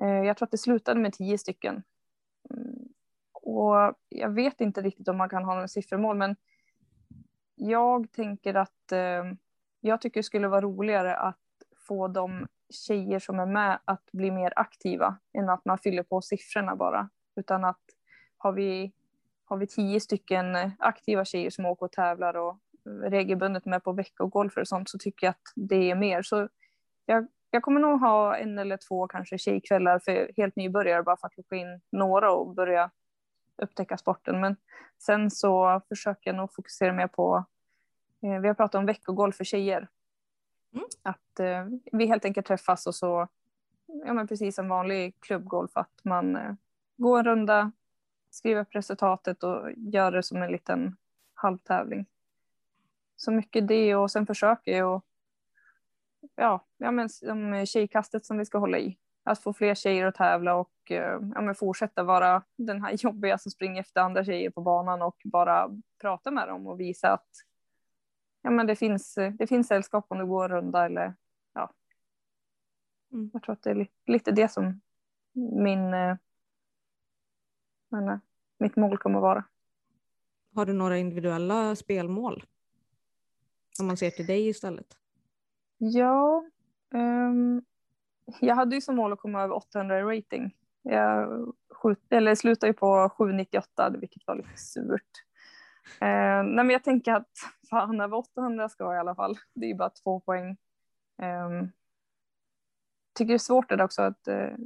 Eh, jag tror att det slutade med tio stycken. Mm, och jag vet inte riktigt om man kan ha några siffermål, men jag tänker att eh, jag tycker det skulle vara roligare att få de tjejer som är med att bli mer aktiva än att man fyller på siffrorna bara. Utan att har vi, har vi tio stycken aktiva tjejer som åker och tävlar och regelbundet med på veckogolfer och sånt så tycker jag att det är mer. Så jag, jag kommer nog ha en eller två kanske tjejkvällar för helt nybörjare bara för att få in några och börja upptäcka sporten. Men sen så försöker jag nog fokusera mer på, eh, vi har pratat om veckogolf för tjejer. Mm. Att eh, vi helt enkelt träffas och så, ja men precis som vanlig klubbgolf, att man eh, går en runda, skriver upp resultatet och gör det som en liten halvtävling. Så mycket det och sen försöker jag ja, ja men som tjejkastet som vi ska hålla i. Att få fler tjejer att tävla och eh, ja, men fortsätta vara den här jobbiga som springer efter andra tjejer på banan och bara prata med dem och visa att ja, men det, finns, det finns sällskap om det går en runda eller ja. Mm. Jag tror att det är lite det som min men, eh, mitt mål kommer att vara. Har du några individuella spelmål? Om man ser till dig istället. Ja, um, jag hade ju som mål att komma över 800 i rating. Jag skjut, eller slutade ju på 798, vilket var lite surt. Uh, nej, men jag tänker att fan, över 800 ska jag i alla fall. Det är ju bara två poäng. Um, tycker det är svårt det också att uh,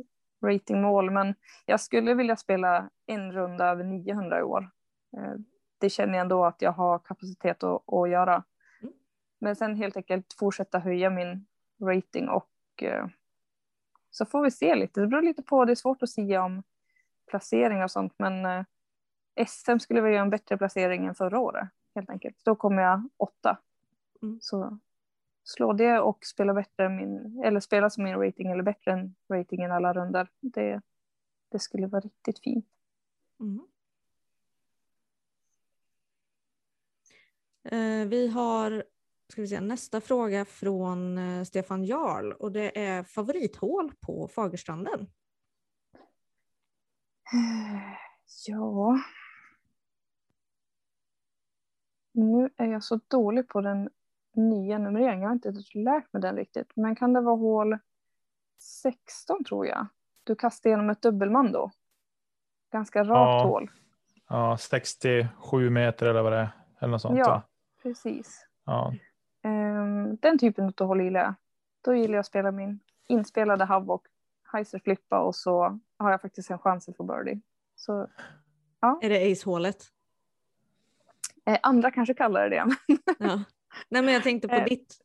ratingmål, men jag skulle vilja spela en runda över 900 i år. Uh, det känner jag ändå att jag har kapacitet att, att göra. Men sen helt enkelt fortsätta höja min rating och eh, så får vi se lite. Det beror lite på, det är svårt att säga om placering och sånt, men eh, SM skulle vi göra en bättre placering än förra året helt enkelt. Då kommer jag åtta. Mm. Så slå det och spela bättre min, eller spela som min rating eller bättre än ratingen alla runder. Det, det skulle vara riktigt fint. Mm. Eh, vi har ska vi se, nästa fråga från eh, Stefan Jarl och det är favorithål på Fagerstranden. Ja. Nu är jag så dålig på den nya numreringen. Jag har inte lärt mig den riktigt. Men kan det vara hål 16 tror jag? Du kastar igenom ett dubbelman då. Ganska rakt Ja. hål. Ja, 67 meter eller vad det är. Eller något sånt. Ja. va? Precis. Ja. Ehm, den typen av hål gillar jag. Då gillar jag att spela min inspelade havok, heiser flippa och så har jag faktiskt en chans att få birdie. Så Är det acehålet? eh, andra kanske kallar det det. Ja. Nej men jag tänkte på Eh. ditt.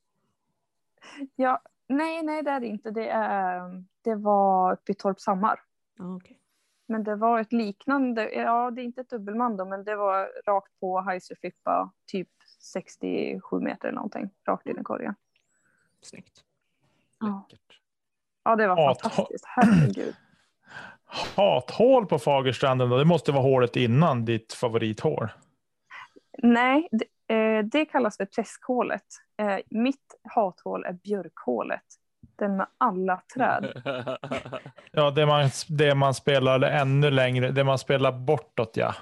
ja, nej, nej det är det inte. Det, är, det var uppe i Torpshammar. Okej. Men det var ett liknande, ja det är inte ett dubbelman då, men det var rakt på heiser flippa, typ 67 meter eller någonting, rakt i korgen. Snyggt. Läckert. Ja, det var Ja, fantastiskt. Herregud. Hathål på Fagerstranden då? Det måste vara hålet innan ditt favorithål. Nej, det, det kallas för träskhålet. Eh, mitt hathål är björkhålet. Den med alla träd. Ja, det man, det man spelar ännu längre, det man spelar bortåt ja.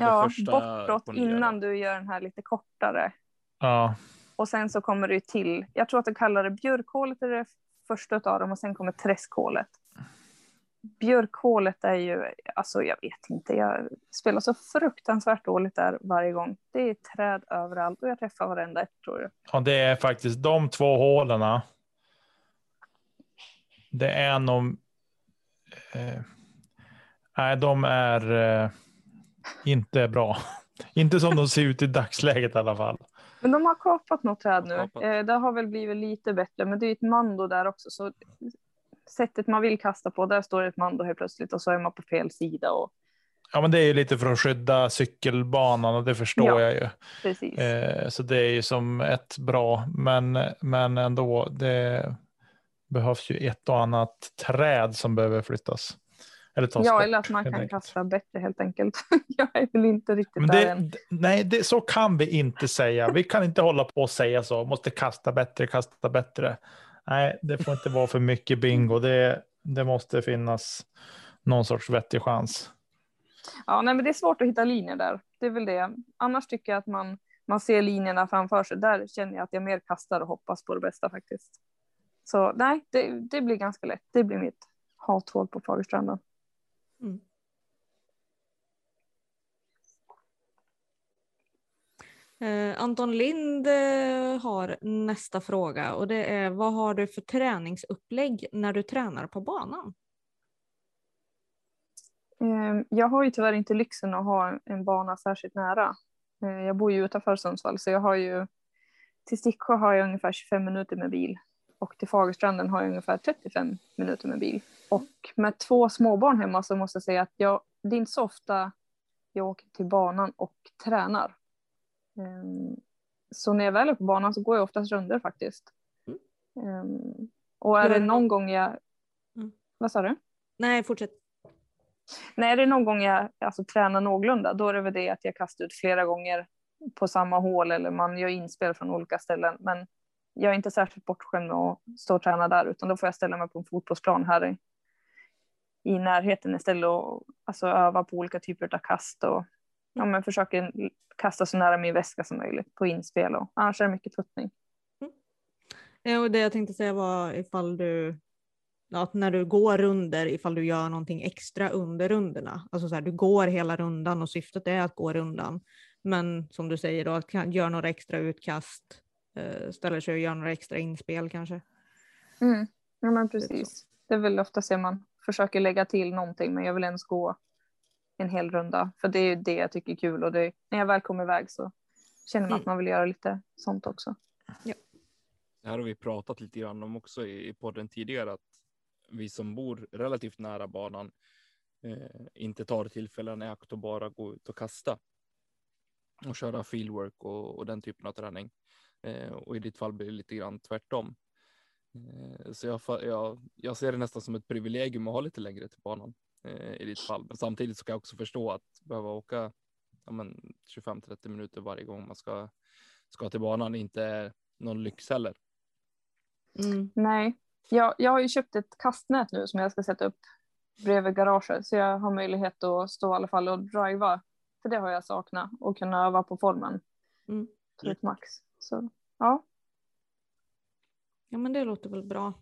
Ja, bortåt innan du gör den här lite kortare. Ja, Och sen så kommer det till, jag tror att du kallar det björkhålet är det första av dem och sen kommer träskhålet. Björkhålet är ju, alltså jag vet inte, jag spelar så fruktansvärt dåligt där varje gång. Det är träd överallt och jag träffar varenda ett tror jag. och det är faktiskt de två hålen. Det är nog... Eh, nej, de är eh, inte bra. inte som de ser ut i dagsläget i alla fall. Men de har kapat något träd nu. Eh, det har väl blivit lite bättre, men det är ett mando där också. Så sättet man vill kasta på, där står ett mando helt plötsligt och så är man på fel sida. Och, Ja, men det är ju lite för att skydda cykelbanan och det förstår Ja. jag ju. precis. Eh, så det är ju som ett bra, men, men ändå, det behövs ju ett och annat träd som behöver flyttas. Eller tas ja, bort, eller att man kan enkelt. kasta bättre helt enkelt. jag är väl inte riktigt Men där det, än. d- nej, det, så kan vi inte säga. Vi kan inte hålla på och säga så. Måste kasta bättre, kasta bättre. Nej, det får inte vara för mycket bingo. Det, det måste finnas någon sorts vettig chans. Ja, nej, men det är svårt att hitta linjer där. Det är väl det. Annars tycker jag att man man ser linjerna framför sig, där känner jag att jag mer kastar och hoppas på det bästa faktiskt. Så nej, det, det blir ganska lätt. Det blir mitt hathål på Fagerstranden. Mm. Eh, Anton Lind har nästa fråga och det är vad har du för träningsupplägg när du tränar på banan? Ehm, jag har ju tyvärr inte lyxen att ha en bana särskilt nära. Eh, jag bor ju utanför Sundsvall så jag har ju till Sticksjö har jag ungefär 25 minuter med bil och till Fagerstranden har jag ungefär 35 minuter med bil. Och med två småbarn hemma så måste jag säga att jag, det är inte så ofta jag åker till banan och tränar. Um, så när jag väl är på banan så går jag oftast runder faktiskt. Um, och är det någon gång jag... Mm. Vad sa du? Nej, fortsätt. Nej, är det någon gång jag alltså, tränar någorlunda då är det väl det att jag kastar ut flera gånger på samma hål eller man gör inspel från olika ställen. Men jag är inte särskilt bortskämd med att stå och träna där utan då får jag ställa mig på en fotbollsplan här i, i närheten istället och alltså, öva på olika typer av kast och ja, men försöker kasta så nära min väska som möjligt på inspel och annars är det mycket puttning. Ja, och det jag tänkte säga var ifall du att när du går runder ifall du gör någonting extra under rundorna. Alltså så här, du går hela rundan och syftet är att gå rundan. Men som du säger då, att gör några extra utkast, eh, ställer sig och gör några extra inspel kanske. Mm. Ja men precis. Det är väl ofta så man försöker lägga till någonting men jag vill ens gå en hel runda. För det är det jag tycker är kul och det, när jag väl kommer iväg så känner man Mm. att man vill göra lite sånt också. Det här har vi pratat lite grann om också i i podden tidigare, att vi som bor relativt nära banan eh, inte tar tillfällen i akt och bara gå ut och kasta och köra fieldwork och, och den typen av träning. Eh, och i ditt fall blir det lite grann tvärtom. Eh, så jag, jag, jag ser det nästan som ett privilegium att ha lite längre till banan eh, i ditt fall. Men samtidigt ska jag också förstå att behöva åka ja, men 25-30 minuter varje gång man ska, ska till banan inte är någon lyx heller. Mm. Nej, jag, jag har ju köpt ett kastnät nu som jag ska sätta upp bredvid garaget så jag har möjlighet att stå i alla fall och driva. För det har jag saknat och kunna öva på formen Mm. till ett max. Så ja, Ja men det låter väl bra.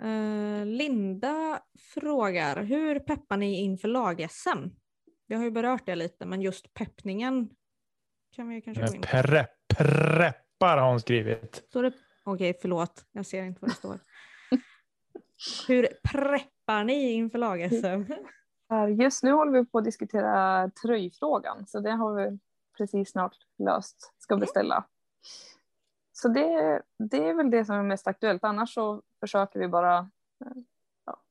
Eh, Linda frågar, hur peppar ni inför lag-SM? Vi har ju berört det lite, men just peppningen kan vi ju kanske gå in på. Pre, preppar har hon skrivit. Står det... Okej, förlåt. Jag ser inte vad det står. Hur preppar ni inför lag-SM? Här, Just nu håller vi på att diskutera tröjfrågan, så det har vi precis snart löst. Ska beställa. Så det, det är väl det som är mest aktuellt. Annars så försöker vi bara eh, ja,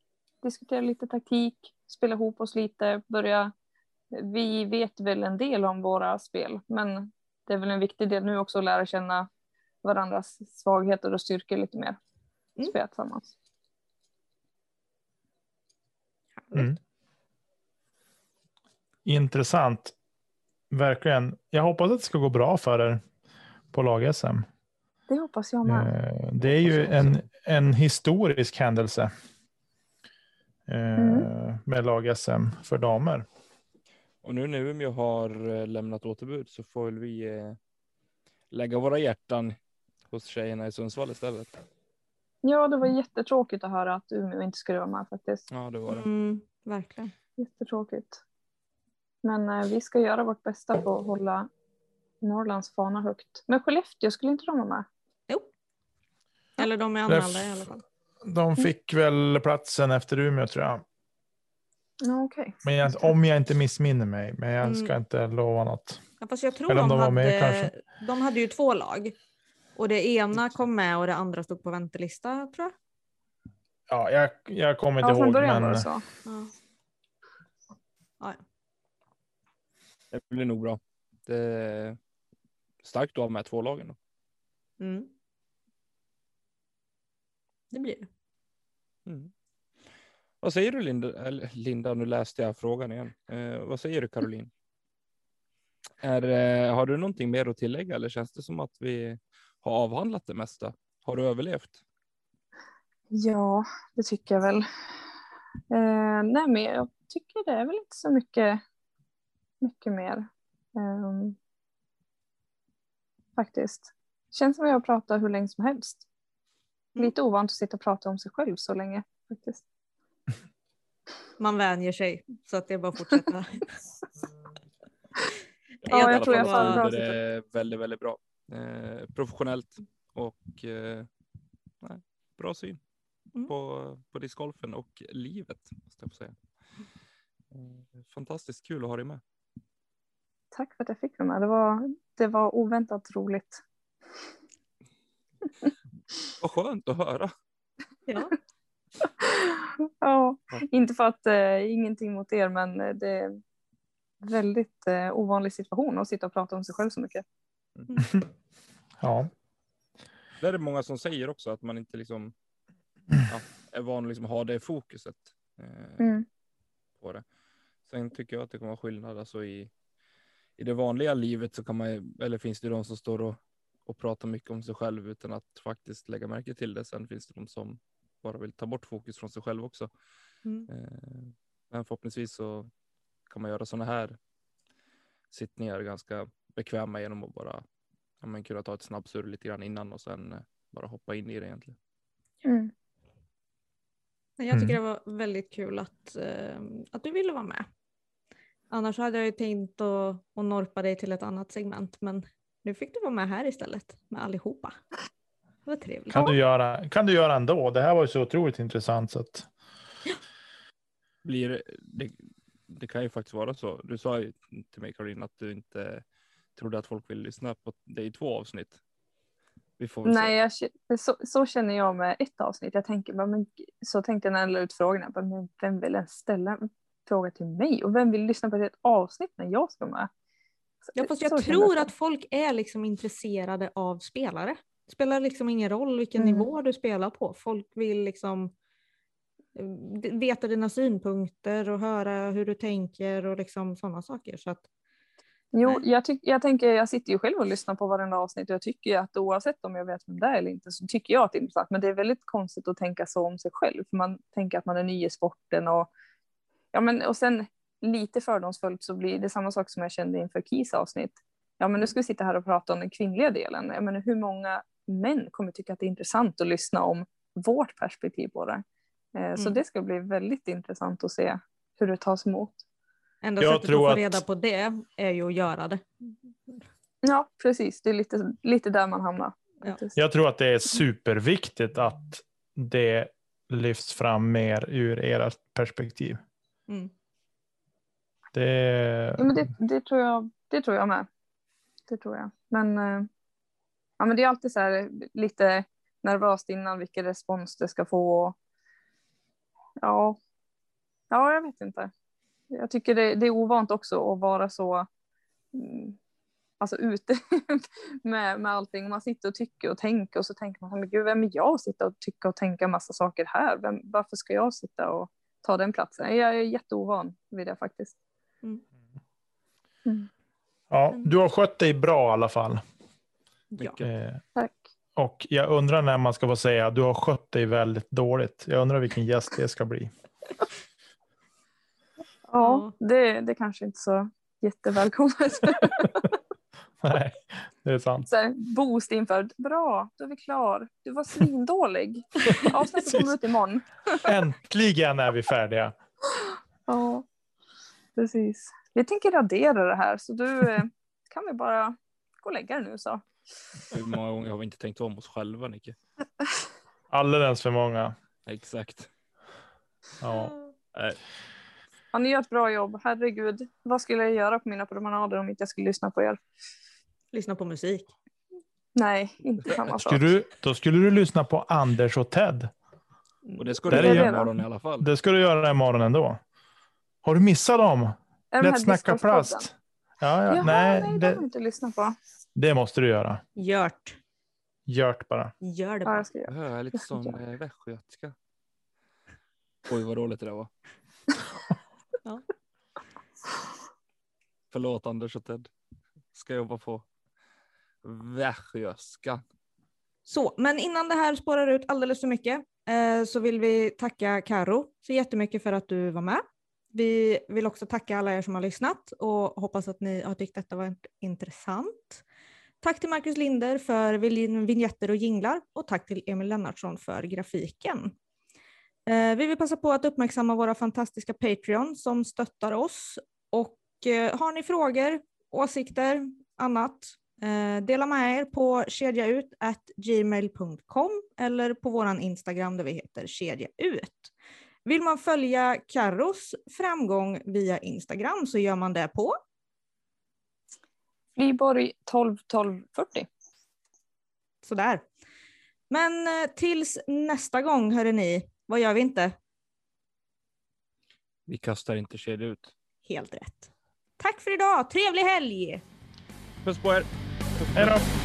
diskutera lite taktik, spela ihop oss lite, börja. Vi vet väl en del om våra spel, men det är väl en viktig del nu också att lära känna varandras svagheter och styrkor lite mer. Mm. Spela tillsammans. Mm. Intressant. Verkligen. Jag hoppas att det ska gå bra för er på lag-SM. Det hoppas jag med. Eh, Det är ju en, en historisk händelse eh, Mm. med lag-SM för damer. Och nu när Umeå har eh, lämnat återbud så får väl vi lägga våra hjärtan hos tjejerna i Sundsvall istället. Ja, det var jättetråkigt att höra att Umeå inte skulle vara med faktiskt. Ja, det var det. Mm, verkligen. Jättetråkigt. Men eh, vi ska göra vårt bästa på att hålla Norrlands fana högt. Men Skellefteå, skulle inte de vara med? Eller de är anmälda i alla fall. De fick väl platsen efter Umeå tror jag. Ja, okej. Men jag, om jag inte missminner mig. Men jag ska Mm. inte lova något. Ja, fast jag tror Eller om de, de var hade, med, kanske. de hade ju två lag. Och det ena kom med och det andra stod på väntelista tror jag. Ja, jag, jag kommer inte Ja, ihåg. början var Men det så. Ja. Ja, ja. Det blir nog bra. Det är starkt att ha med två lagen. Då. Mm. Det blir det. Mm. Vad säger du Linda? Linda, nu läste jag frågan igen. Eh, vad säger du Caroline? Är, eh, har du någonting mer att tillägga eller känns det som att vi har avhandlat det mesta? Har du överlevt? Ja, det tycker jag väl. Eh, nej, men jag tycker det är väl inte så mycket, mycket mer. Ehm, faktiskt. Känns som att jag pratar hur länge som helst. Lite ovant att sitta och prata om sig själv så länge. faktiskt. Man vänjer sig så att det är bara att fortsätta. Ja, jag tror jag fall får en bra så är det väldigt, väldigt bra. Eh, professionellt och eh, nej, bra syn Mm. på, på discgolfen och livet. Måste jag få säga. Eh, fantastiskt kul att ha dig med. Tack för att jag fick vara med. Det var, det var oväntat roligt. Vad skönt att höra. Ja. ja, inte för att eh, ingenting mot er, men eh, det är väldigt eh, ovanlig situation att sitta och prata om sig själv så mycket. Ja, Det är det många som säger också att man inte liksom ja, är van att liksom ha det fokuset eh, Mm. på det. Sen tycker jag att det kan vara skillnad alltså i, i det vanliga livet så kan man eller finns det de som står och, och pratar mycket om sig själv utan att faktiskt lägga märke till det. Sen finns det de som bara vill ta bort fokus från sig själv också. Mm. Eh, men förhoppningsvis så kan man göra sådana här sittningar ganska bekväma genom att bara ja, men kunna ta ett snabbsurr lite grann innan och sen eh, bara hoppa in i det egentligen. Mm. Jag tycker Mm. det var väldigt kul att, eh, att du ville vara med. Annars hade jag ju tänkt att, att norpa dig till ett annat segment men nu fick du vara med här istället med allihopa. Det var trevligt. kan du göra, kan du göra ändå. Det här var ju så otroligt intressant. Så att, Blir, det, det kan ju faktiskt vara så. Du sa ju till mig Caroline att du inte trodde att folk vill lyssna på det i två avsnitt. Vi får väl Nej, jag, så, så känner jag med ett avsnitt. Jag tänker, bara, men, så tänkte jag när jag la ut frågorna. Bara, men vem vill ens ställa en fråga till mig? Och vem vill lyssna på ett avsnitt när jag ska med? Ja, fast så jag tror att folk är liksom intresserade av spelare. Det spelar liksom ingen roll vilken Mm. nivå du spelar på. Folk vill liksom eh, veta dina synpunkter och höra hur du tänker och liksom sådana saker. Så att, Jo, jag, tyck, jag tänker, jag sitter ju själv och lyssnar på varenda avsnitt och jag tycker att oavsett om jag vet vem det är eller inte så tycker jag att det är intressant. Men det är väldigt konstigt att tänka så om sig själv. För man tänker att man är ny i sporten och ja, men och sen lite fördomsfullt så blir det samma sak som jag kände inför Kis avsnitt. Ja, men nu ska vi sitta här och prata om den kvinnliga delen. Jag menar, hur många män kommer tycka att det är intressant att lyssna om vårt perspektiv på det? Eh, Så Mm. det ska bli väldigt intressant att se hur det tas emot. enda Jag sättet tror att få att- reda på det är ju att göra det. Ja, precis. Det är lite, lite där man hamnar. Ja. jag tror att det är superviktigt att det lyfts fram mer ur ert perspektiv. Mm. Det, Ja, men det, det, tror jag, det tror jag med. Det tror jag. Men, eh, ja, men det är alltid så här lite nervöst innan vilken respons det ska få. Ja, ja jag vet inte. Jag tycker det, det är ovant också att vara så mm, alltså ute med, med allting. Man sitter och tycker och tänker och så tänker man, men gud, vem är jag att sitta och tycka och tänka massa saker här? Vem, varför ska jag sitta och ta den platsen? Jag är jätteovan vid det faktiskt. Mm. Mm. ja, du har skött dig bra i alla fall. Ja. Eh, Tack. och jag undrar när man ska få säga du har skött dig väldigt dåligt. Jag undrar vilken gäst det ska bli. Ja, det, det kanske inte så jättevälkommet. Nej, det är sant. Så här, boost inför. Bra, då är vi klar. Du var svindålig. Avsnittet kommer ut imorgon. Äntligen är vi färdiga. Ja, precis. Vi tänker radera det här så du eh, kan vi bara gå och lägga dig nu så. Hur många gånger har vi inte tänkt om oss själva, Nicke? Alldeles för många. Exakt. Ja. Ja, ni gör ett bra jobb. Herregud, vad skulle jag göra på mina promenader om inte jag skulle lyssna på er? Lyssna på musik. Nej, inte samma sak. Skulle du, då skulle du lyssna på Anders och Ted. och det ska du göra imorgon i alla fall. Det ska du göra imorgon ändå. Har du missat dem? Är Lätt snacka plast. Ja, ja. Jaha, nej, nej, det har jag inte lyssnat på. det måste du göra. Gjort. Gjort bara. Gör det Ja, bara. jag ska göra. Jag hör lite sån Ja. eh, västgötska. Oj, vad dåligt det där var. Ja. Förlåt Anders och Ted. Ska jobba på västgötska. Så, men innan det här spårar ut alldeles för mycket eh, så vill vi tacka Karo så jättemycket för att du var med. Vi vill också tacka alla er som har lyssnat och hoppas att ni har tyckt detta var intressant. Tack till Marcus Linder för vignetter och jinglar och tack till Emil Lennartsson för grafiken. Eh, vi vill passa på att uppmärksamma våra fantastiska Patreon som stöttar oss. Och eh, har ni frågor, åsikter, annat, eh, dela med er på kedjaut.gmail.com eller på vår Instagram där vi heter kedjaut. Vill man följa Carros framgång via Instagram så gör man det på Flyborg 12 12 40. Sådär. Men tills nästa gång, hörde ni, vad gör vi inte? Vi kastar inte kedja ut. Helt rätt. Tack för idag. Trevlig helg! Puss på er. Hej då.